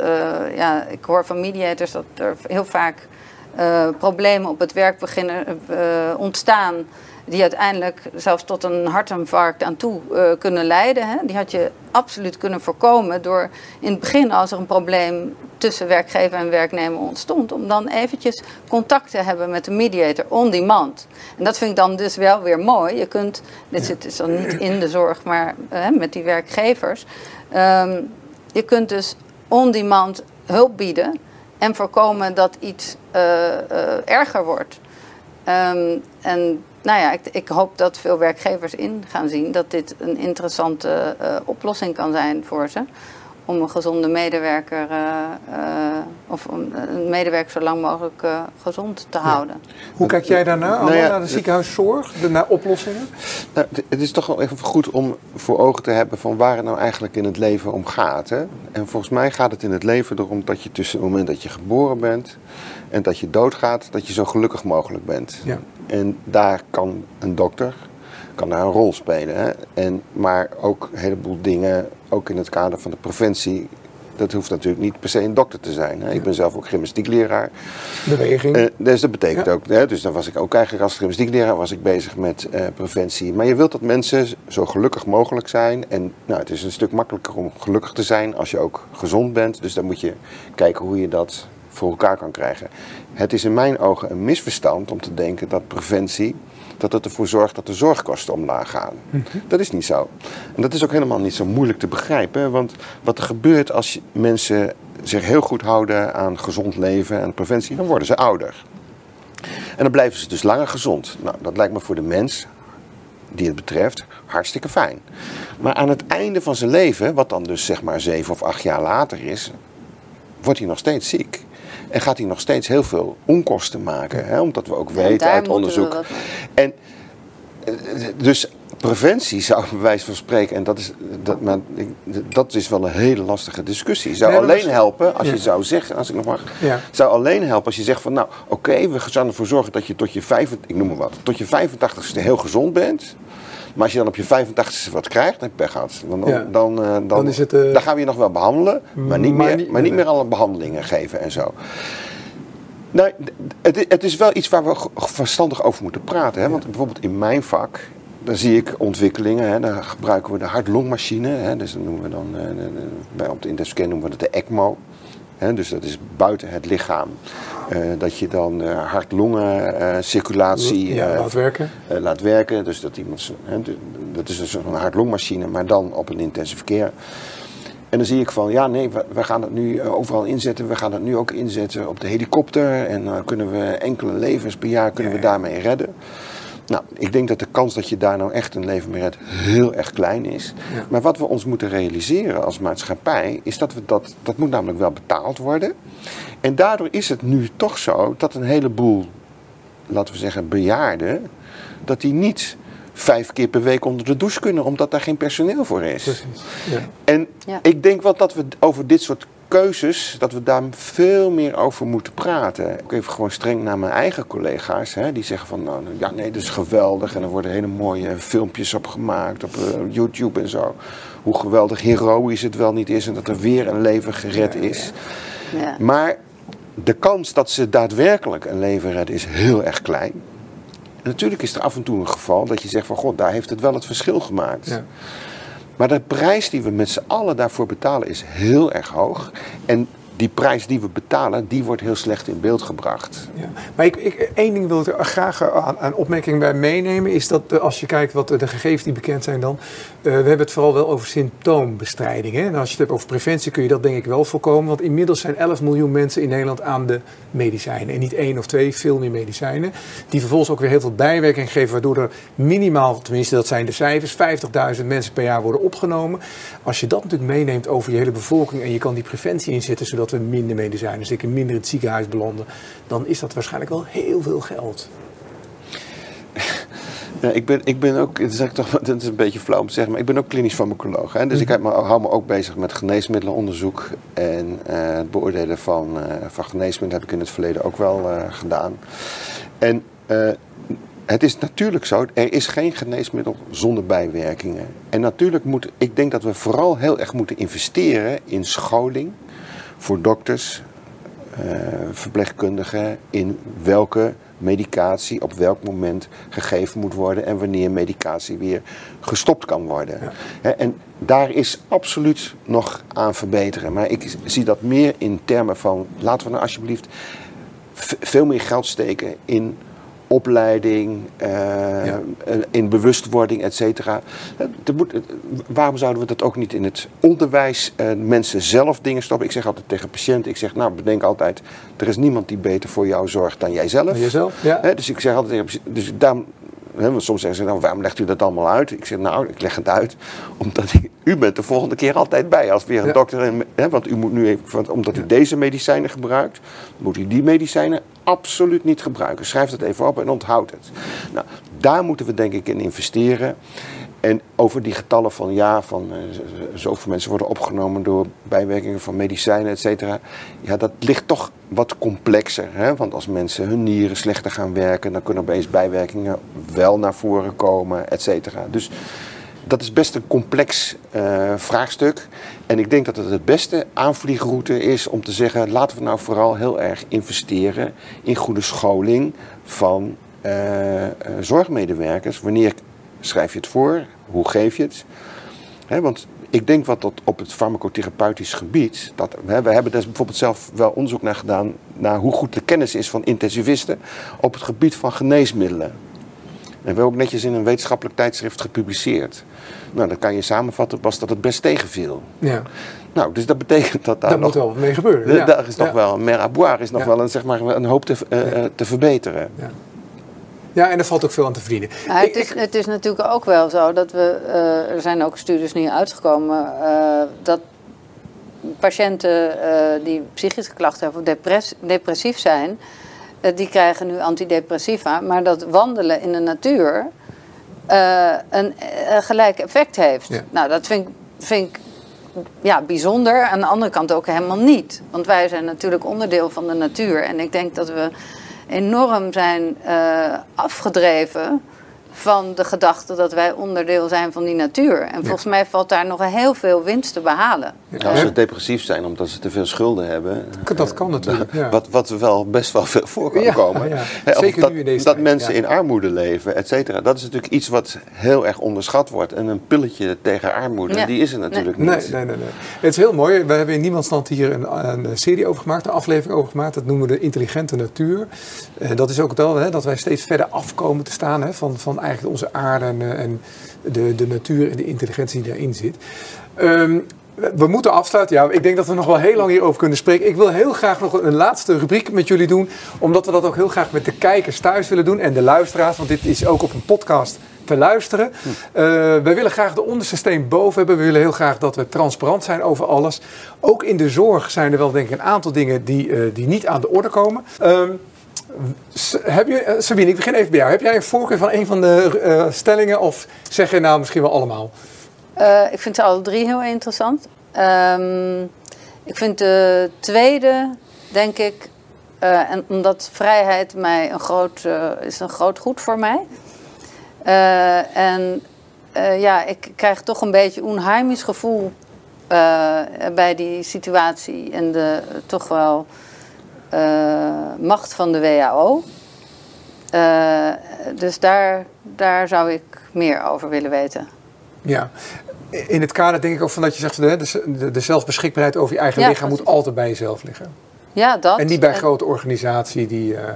B: ja, ik hoor van mediators dat er heel vaak eh, problemen op het werk beginnen eh, ontstaan. Die uiteindelijk zelfs tot een hartinfarct aan toe eh, kunnen leiden. Hè. Die had je absoluut kunnen voorkomen door in het begin, als er een probleem tussen werkgever en werknemer ontstond, om dan eventjes contact te hebben met de mediator on demand. En dat vind ik dan dus wel weer mooi. Je kunt, dit zit dus dan niet in de zorg, maar met die werkgevers. Ehm, je kunt dus on demand hulp bieden en voorkomen dat iets eh, eh, erger wordt. Ehm, en nou ja, ik, ik, hoop dat veel werkgevers in gaan zien dat dit een interessante uh, oplossing kan zijn voor ze. Om een gezonde medewerker uh, uh, of om een medewerker zo lang mogelijk uh, gezond te houden.
A: Hoe kijk jij daarna? Nou ja, naar de ziekenhuiszorg, naar oplossingen?
C: Nou, het is toch wel even goed om voor ogen te hebben van waar het nou eigenlijk in het leven om gaat. Hè? En volgens mij gaat het in het leven erom dat je tussen het moment dat je geboren bent en dat je doodgaat, dat je zo gelukkig mogelijk bent. Ja. En daar kan een dokter kan daar een rol spelen. Hè? En, maar ook een heleboel dingen, ook in het kader van de preventie, dat hoeft natuurlijk niet per se een dokter te zijn. Hè? Ik ben zelf ook gymnastiekleraar.
A: Beweging. Uh,
C: dus dat betekent ook, hè? dus dan was ik ook eigenlijk als gymnastiekleraar was ik bezig met uh, preventie. Maar je wilt dat mensen zo gelukkig mogelijk zijn. En nou, het is een stuk makkelijker om gelukkig te zijn als je ook gezond bent. Dus dan moet je kijken hoe je dat voor elkaar kan krijgen. Het is in mijn ogen een misverstand om te denken dat preventie dat het ervoor zorgt dat de zorgkosten omlaag gaan. Mhm. Dat is niet zo. En dat is ook helemaal niet zo moeilijk te begrijpen. Want wat er gebeurt als mensen zich heel goed houden aan gezond leven en preventie, dan worden ze ouder. En dan blijven ze dus langer gezond. Nou, dat lijkt me voor de mens die het betreft hartstikke fijn. Maar aan het einde van zijn leven, wat dan dus zeg maar zeven of acht jaar later is, wordt hij nog steeds ziek. En gaat hij nog steeds heel veel onkosten maken. Hè? Omdat we ook weten uit onderzoek. En eh, dus preventie zou bij wijze van spreken, en dat is, dat, maar, dat is wel een hele lastige discussie. Zou alleen helpen als je zou zeggen, als ik nog mag, ja. zou alleen helpen als je zegt van nou oké, we gaan ervoor zorgen dat je tot je, vijf, ik noem maar wat, tot je 85ste heel gezond bent. Maar als je dan op je 85ste wat krijgt, dan pech gehad. Dan, dan, dan, uh, dan, is het, uh, dan gaan we je nog wel behandelen, maar niet, maar meer, niet, maar niet meer alle behandelingen geven en zo. Nou, het, het, is wel iets waar we verstandig over moeten praten. Hè? Want bijvoorbeeld in mijn vak, dan zie ik ontwikkelingen. Hè? Daar gebruiken we de hart-longmachine. Dus dat noemen we dan, uh, bij, op de intensive noemen we dat de ECMO. Dus dat is buiten het lichaam. Uh, dat je dan uh, hart-longen uh, circulatie
A: ja, laat werken.
C: laat werken. Dus dat iemand, dat is dus een hart-longmachine, maar dan op een intensive care. En dan zie ik van, ja nee, we, we gaan het nu overal inzetten. We gaan het nu ook inzetten op de helikopter. En dan kunnen we enkele levens per jaar kunnen we daarmee redden. Nou, ik denk dat de kans dat je daar nou echt een leven mee redt heel erg klein is. Maar wat we ons moeten realiseren als maatschappij, is dat we dat, dat moet namelijk wel betaald worden. En daardoor is het nu toch zo dat een heleboel, laten we zeggen, bejaarden, dat die niet vijf keer per week onder de douche kunnen, omdat daar geen personeel voor is. Precies. Ja. En ik denk wel dat we over dit soort keuzes, dat we daar veel meer over moeten praten. Ik even gewoon streng naar mijn eigen collega's, hè, die zeggen van, nou ja, nee, dat is geweldig. En er worden hele mooie filmpjes op gemaakt op uh, YouTube en zo. Hoe geweldig heroïs het wel niet is en dat er weer een leven gered is. Ja. Maar de kans dat ze daadwerkelijk een leven redden is heel erg klein. En natuurlijk is er af en toe een geval dat je zegt van, god, daar heeft het wel het verschil gemaakt. Ja. Maar de prijs die we met z'n allen daarvoor betalen is heel erg hoog. En die prijs die we betalen, die wordt heel slecht in beeld gebracht. Ja,
A: maar ik, ik, één ding wil ik er graag aan, opmerking bij meenemen, is dat eh, als je kijkt wat de gegevens die bekend zijn dan, uh, we hebben het vooral wel over symptoombestrijding. Hè? En als je het hebt over preventie kun je dat denk ik wel voorkomen, want inmiddels zijn 11 miljoen mensen in Nederland aan de medicijnen. En niet één of twee, veel meer medicijnen, die vervolgens ook weer heel veel bijwerking geven, waardoor er minimaal, tenminste dat zijn de cijfers, 50.000 mensen per jaar worden opgenomen. Als je dat natuurlijk meeneemt over je hele bevolking en je kan die preventie inzetten, zodat dat we minder medicijnen, zeker minder in het ziekenhuis belanden, dan is dat waarschijnlijk wel heel veel geld.
C: Ja, ik, ben, ik ben ook, het is, toch, het is een beetje flauw om te zeggen, maar ik ben ook klinisch farmacoloog. Hè? Dus ik heb me, hou me ook bezig met geneesmiddelenonderzoek. En uh, het beoordelen van, uh, van geneesmiddelen heb ik in het verleden ook wel uh, gedaan. En het is natuurlijk zo, er is geen geneesmiddel zonder bijwerkingen. En natuurlijk moet, ik denk dat we vooral heel erg moeten investeren in scholing voor dokters, uh, verpleegkundigen in welke medicatie op welk moment gegeven moet worden en wanneer medicatie weer gestopt kan worden. en daar is absoluut nog aan verbeteren. Maar ik zie dat meer in termen van laten we nou alsjeblieft veel meer geld steken in opleiding, uh, in bewustwording, et cetera. Waarom zouden we dat ook niet in het onderwijs, uh, mensen zelf dingen stoppen? Ik zeg altijd tegen patiënten, ik zeg nou bedenk altijd, er is niemand die beter voor jou zorgt dan jijzelf.
A: Jezelf, ja.
C: dus ik zeg altijd tegen dus daarom Hè, want soms zeggen ze, nou, waarom legt u dat allemaal uit? Ik zeg, nou, ik leg het uit omdat ik, u bent de volgende keer altijd bij als weer een
A: Ja.
C: dokter. En, want u moet nu even, want omdat u deze medicijnen gebruikt, moet u die medicijnen absoluut niet gebruiken. Schrijf dat even op en onthoud het. Nou, daar moeten we denk ik in investeren. En over die getallen van ja, van eh, zoveel mensen worden opgenomen door bijwerkingen van medicijnen, et cetera. Ja, dat ligt toch wat complexer. Hè? Want als mensen hun nieren slechter gaan werken, dan kunnen opeens bijwerkingen wel naar voren komen, et cetera. Dus dat is best een complex eh, vraagstuk. En ik denk dat het het beste aanvliegroute is om te zeggen: laten we nou vooral heel erg investeren in goede scholing van eh, zorgmedewerkers. Wanneer schrijf je het voor? Hoe geef je het? Want ik denk wat dat op het farmacotherapeutisch gebied, dat, we hebben daar bijvoorbeeld zelf wel onderzoek naar gedaan, naar hoe goed de kennis is van intensivisten op het gebied van geneesmiddelen. En we hebben ook netjes in een wetenschappelijk tijdschrift gepubliceerd. Nou, dan kan je samenvatten, was dat het best tegenviel.
A: Ja,
C: Nou, dus dat betekent dat daar
A: daar
C: nog,
A: moet wel wat mee gebeuren. ja.
C: daar is nog
A: Ja.
C: wel, mer à boire is nog
A: Ja.
C: wel een, zeg maar, een hoop te, eh, eh, te verbeteren.
A: Ja, en er valt ook veel aan te verdienen.
B: Het, is, het is natuurlijk ook wel zo dat we, eh, er zijn ook studies nu uitgekomen, eh, dat patiënten eh, die psychische klachten hebben of depress- depressief zijn, die krijgen nu antidepressiva, maar dat wandelen in de natuur een gelijk effect heeft.
A: Ja.
B: Nou, dat vind ik, vind ik ja, bijzonder. Aan de andere kant ook helemaal niet. Want wij zijn natuurlijk onderdeel van de natuur. En ik denk dat we enorm zijn eh, afgedreven van de gedachte dat wij onderdeel zijn van die natuur. En volgens mij valt daar nog heel veel winst te behalen.
C: Ja, als ze depressief zijn omdat ze te veel schulden hebben.
A: Dat kan natuurlijk, ja.
C: Wat, wat wel best wel veel voor kan
A: Ja,
C: komen.
A: ja.
C: Hè, of
A: Zeker
C: dat,
A: nu in deze
C: dat
A: tijd,
C: mensen
A: ja.
C: in armoede leven, et cetera. Dat is natuurlijk iets wat heel erg onderschat wordt. En een pilletje tegen armoede,
B: Ja.
C: die is er natuurlijk
A: Nee,
C: niet.
A: nee, nee, nee. Het is heel mooi. We hebben in Niemandsland hier een, een serie over gemaakt, een aflevering over gemaakt. Dat noemen we de intelligente natuur. Eh, dat is ook wel hè, dat wij steeds verder afkomen te staan hè, van, van eigenlijk onze aarde en, eh, en de, de natuur en de intelligentie die daarin zit. Ehm, we- we moeten afsluiten. Ja, ik denk dat we nog wel heel lang hierover kunnen spreken. Ik wil heel graag nog een laatste rubriek met jullie doen. Omdat we dat ook heel graag met de kijkers thuis willen doen. En de luisteraars. Want dit is ook op een podcast te luisteren. Eh, wij willen graag de onderste steen boven hebben. We willen heel graag dat we transparant zijn over alles. Ook in de zorg zijn er wel denk ik een aantal dingen die, eh, die niet aan de orde komen. Ehm, Heb je, eh, Sabine, ik begin even bij jou. Heb jij een voorkeur van een van de eh, stellingen of zeg je nou misschien wel allemaal?
B: Eh, ik vind ze alle drie heel interessant. Ehm, ik vind de tweede, denk ik, en omdat vrijheid mij een groot, is een groot goed voor mij. En ja, ik krijg toch een beetje een onheimisch gevoel bij die situatie en de toch wel macht van de WHO. Eh, dus daar, daar zou ik meer over willen weten.
A: Ja. In het kader denk ik ook van dat je zegt de, de, de zelfbeschikbaarheid over je eigen
B: Ja,
A: lichaam moet altijd bij jezelf liggen.
B: Ja, dat.
A: En niet bij een grote organisatie die. eh,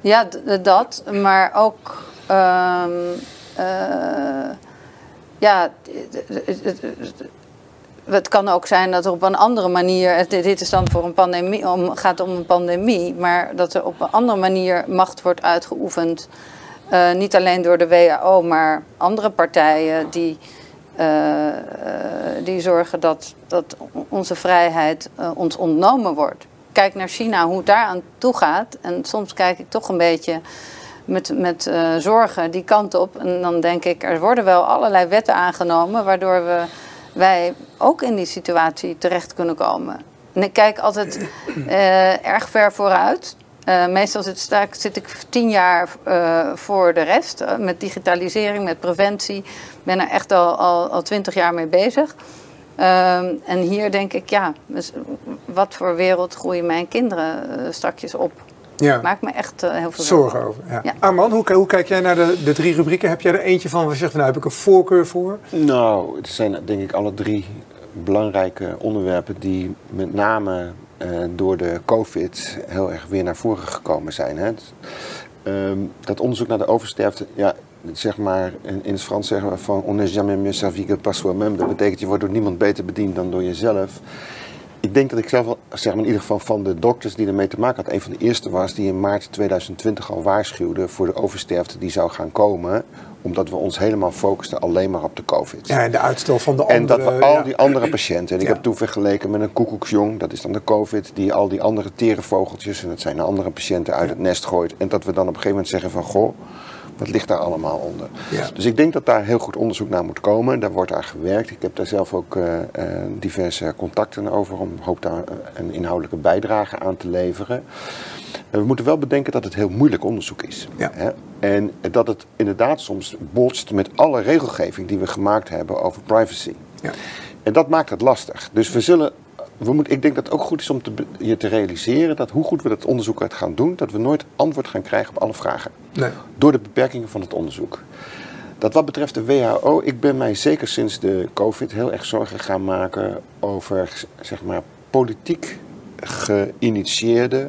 B: Ja, dat, maar ook. ehm, eh, ja, het kan ook zijn dat er op een andere manier. Dit is dan voor een pandemie, om, gaat om een pandemie, maar dat er op een andere manier macht wordt uitgeoefend. eh, niet alleen door de WHO, maar andere partijen die, eh, eh, die zorgen dat, dat onze vrijheid ons ontnomen wordt. Kijk naar China, hoe het daar aan toe gaat. En soms kijk ik toch een beetje met, met zorgen die kant op. En dan denk ik, er worden wel allerlei wetten aangenomen... waardoor we, wij ook in die situatie terecht kunnen komen. En ik kijk altijd eh, erg ver vooruit. Eh, meestal zit, zit ik tien jaar eh, voor de rest. met digitalisering, met preventie. Ik ben er echt al, al, al twintig jaar mee bezig. Ehm, en hier denk ik, ja, dus wat voor wereld groeien mijn kinderen strakjes op?
A: Ja,
B: Maakt me echt eh, heel veel
A: zorgen over. Ja.
B: Ja.
A: Arman, hoe, hoe kijk jij naar de, de drie rubrieken? Heb jij er eentje van waar je zegt, nou heb ik een voorkeur voor?
C: Nou, het zijn denk ik alle drie belangrijke onderwerpen die met name eh, door de COVID heel erg weer naar voren gekomen zijn. Hè. Ehm, dat onderzoek naar de oversterfte, ja, zeg maar, in, in het Frans zeggen we van on n'est jamais mieux servi que par soi-même. Dat betekent je wordt door niemand beter bediend dan door jezelf. Ik denk dat ik zelf wel, zeg maar in ieder geval van de dokters die ermee te maken had, een van de eerste was die in maart 2020 al waarschuwde voor de oversterfte die zou gaan komen omdat we ons helemaal focusten alleen maar op de COVID.
A: Ja, en de uitstel van de andere...
C: En dat we al
A: ja.
C: die andere patiënten... En ik
A: Ja.
C: heb toen vergeleken met een koekoeksjong, dat is dan de COVID... die al die andere tere vogeltjes, en dat zijn de andere patiënten, uit het nest gooit. En dat we dan op een gegeven moment zeggen van... Goh, wat ligt daar allemaal onder?
A: Ja.
C: Dus ik denk dat daar heel goed onderzoek naar moet komen. Daar wordt aan gewerkt. Ik heb daar zelf ook eh, eh, diverse contacten over... om hoop daar eh, een inhoudelijke bijdrage aan te leveren. En we moeten wel bedenken dat het heel moeilijk onderzoek is.
A: Ja.
C: Hè? En dat het inderdaad soms botst met alle regelgeving die we gemaakt hebben over privacy.
A: Ja.
C: En dat maakt het lastig. Dus we zullen. We ik denk dat het ook goed is om te, je te realiseren dat hoe goed we dat onderzoek uit gaan doen, dat we nooit antwoord gaan krijgen op alle vragen.
A: Nee.
C: Door de beperkingen van het onderzoek. Dat wat betreft de WHO, ik ben mij zeker sinds de COVID heel erg zorgen gaan maken over zeg maar, politiek geïnitieerde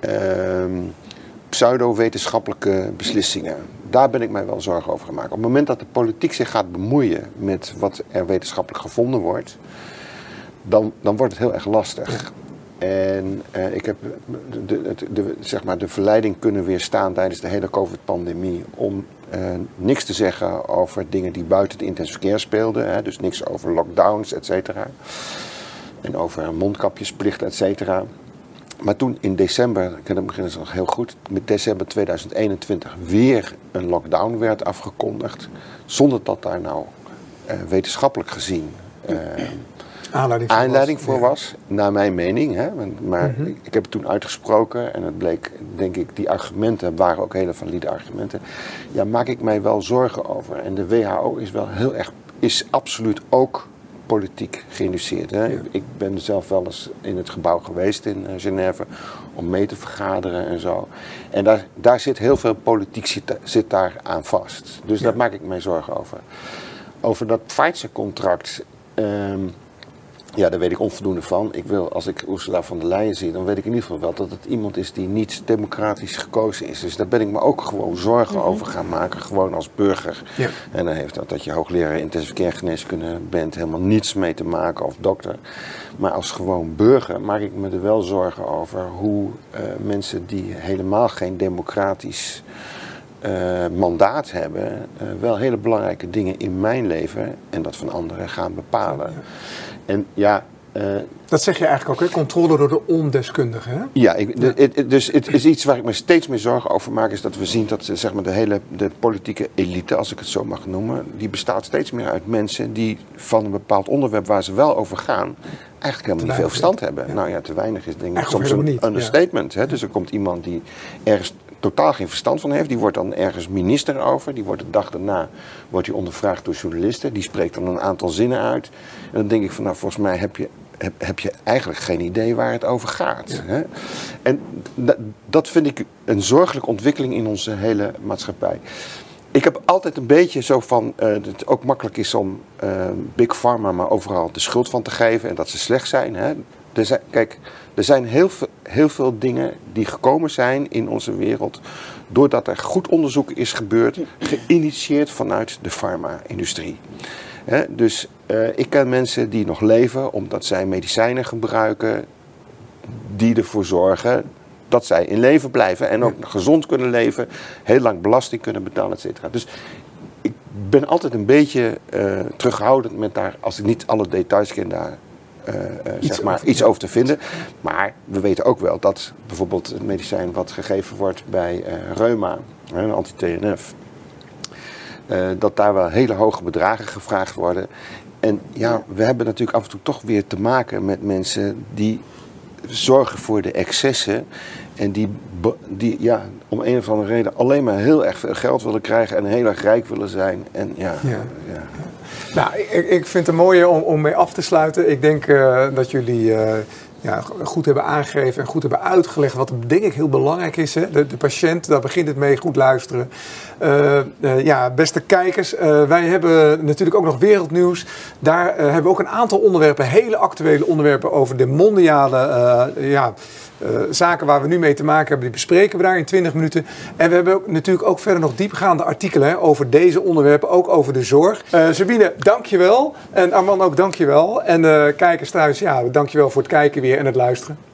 C: ehm, pseudo-wetenschappelijke beslissingen. Daar ben ik mij wel zorgen over gemaakt. Op het moment dat de politiek zich gaat bemoeien met wat er wetenschappelijk gevonden wordt, dan, dan wordt het heel erg lastig. En eh, ik heb de, de, zeg maar de verleiding kunnen weerstaan tijdens de hele COVID-pandemie om eh, niks te zeggen over dingen die buiten het intensive care speelden. Hè, dus niks over lockdowns, et cetera. En over mondkapjesplicht, et cetera. Maar toen in december, ik kan het beginnen nog heel goed, met december 2021 weer een lockdown werd afgekondigd. Zonder dat daar nou eh, wetenschappelijk gezien eh,
A: Aanleiding voor
C: aanleiding
A: was.
C: voor was, naar mijn mening. Hè? Maar
A: Mhm.
C: ik, ik heb het toen uitgesproken en het bleek, denk ik, die argumenten waren ook hele valide argumenten. Ja, maak ik mij wel zorgen over. En de WHO is wel heel erg, is absoluut ook politiek geïnduceerd. Hè?
A: Ja.
C: Ik, ben zelf wel eens in het gebouw geweest in eh, Genève om mee te vergaderen en zo. En daar, daar zit heel veel politiek zit, zit daar aan vast. Dus
A: Ja.
C: daar maak ik mij zorgen over. Over dat Pfizer-contract. ehm, ja, daar weet ik onvoldoende van. Ik wil, als ik Ursula von der Leyen zie, dan weet ik in ieder geval wel dat het iemand is die niet democratisch gekozen is. Dus daar ben ik me ook gewoon zorgen over gaan maken, gewoon als burger.
A: Ja.
C: En dan heeft dat, dat je hoogleraar intensive care geneeskunde bent helemaal niets mee te maken of dokter. Maar als gewoon burger maak ik me er wel zorgen over hoe eh, mensen die helemaal geen democratisch eh, mandaat hebben, eh, wel hele belangrijke dingen in mijn leven en dat van anderen gaan bepalen. En ja, eh,
A: Dat zeg je eigenlijk ook, hè? controle door de ondeskundigen. Hè?
C: ja, ik, de- het- het- dus het is iets waar ik me steeds meer zorgen over maak, is dat we zien dat zeg maar, de hele de politieke elite, als ik het zo mag noemen, die bestaat steeds meer uit mensen die van een bepaald onderwerp waar ze wel over gaan, eigenlijk helemaal niet veel verstand hebben.
A: ja.
C: Nou ja, te weinig is denk ik soms een
A: ja.
C: understatement. Hè? Dus er komt iemand die ergens totaal geen verstand van heeft, die wordt dan ergens minister over, die wordt de dag daarna wordt hij ondervraagd door journalisten, die spreekt dan een aantal zinnen uit. En dan denk ik van, nou volgens mij heb je heb, heb je eigenlijk geen idee waar het over gaat. Hè? En da- dat vind ik een zorgelijke ontwikkeling in onze hele maatschappij. Ik heb altijd een beetje zo van eh, dat het ook makkelijk is om eh, Big Pharma maar overal de schuld van te geven en dat ze slecht zijn. Hè? Zijn kijk, er zijn heel veel, heel veel dingen die gekomen zijn in onze wereld doordat er goed onderzoek is gebeurd, geïnitieerd vanuit de farma-industrie. Dus eh, ik ken mensen die nog leven omdat zij medicijnen gebruiken die ervoor zorgen dat zij in leven blijven en ook gezond kunnen leven, heel lang belasting kunnen betalen, et cetera. Dus ik ben altijd een beetje eh, terughoudend met daar, als ik niet alle details ken daar.
A: Iets
C: zeg maar,
A: over-
C: iets over te vinden. Maar we weten ook wel dat bijvoorbeeld het medicijn wat gegeven wordt bij eh, reuma, een anti-TNF, dat daar wel hele hoge bedragen gevraagd worden. En ja, we hebben natuurlijk af en toe toch weer te maken met mensen die zorgen voor de excessen. En die, die ja, om een of andere reden alleen maar heel erg veel geld willen krijgen en heel erg rijk willen zijn. En ja,
A: Ja.
C: ja.
A: Nou, ik, ik vind het een mooie om, om mee af te sluiten. Ik denk eh, dat jullie eh, ja, goed hebben aangegeven en goed hebben uitgelegd. Wat denk ik heel belangrijk is. Hè? De, de patiënt, daar begint het mee, goed luisteren. ja, beste kijkers, wij hebben natuurlijk ook nog wereldnieuws. Daar hebben we ook een aantal onderwerpen, hele actuele onderwerpen over de mondiale ja, uh, zaken waar we nu mee te maken hebben, die bespreken we daar in 20 minuten. En we hebben natuurlijk ook verder nog diepgaande artikelen hè, over deze onderwerpen, ook over de zorg. Uh, Sabine, dankjewel. En Arman ook dankjewel. En uh, kijkers thuis, ja, dankjewel voor het kijken weer en het luisteren.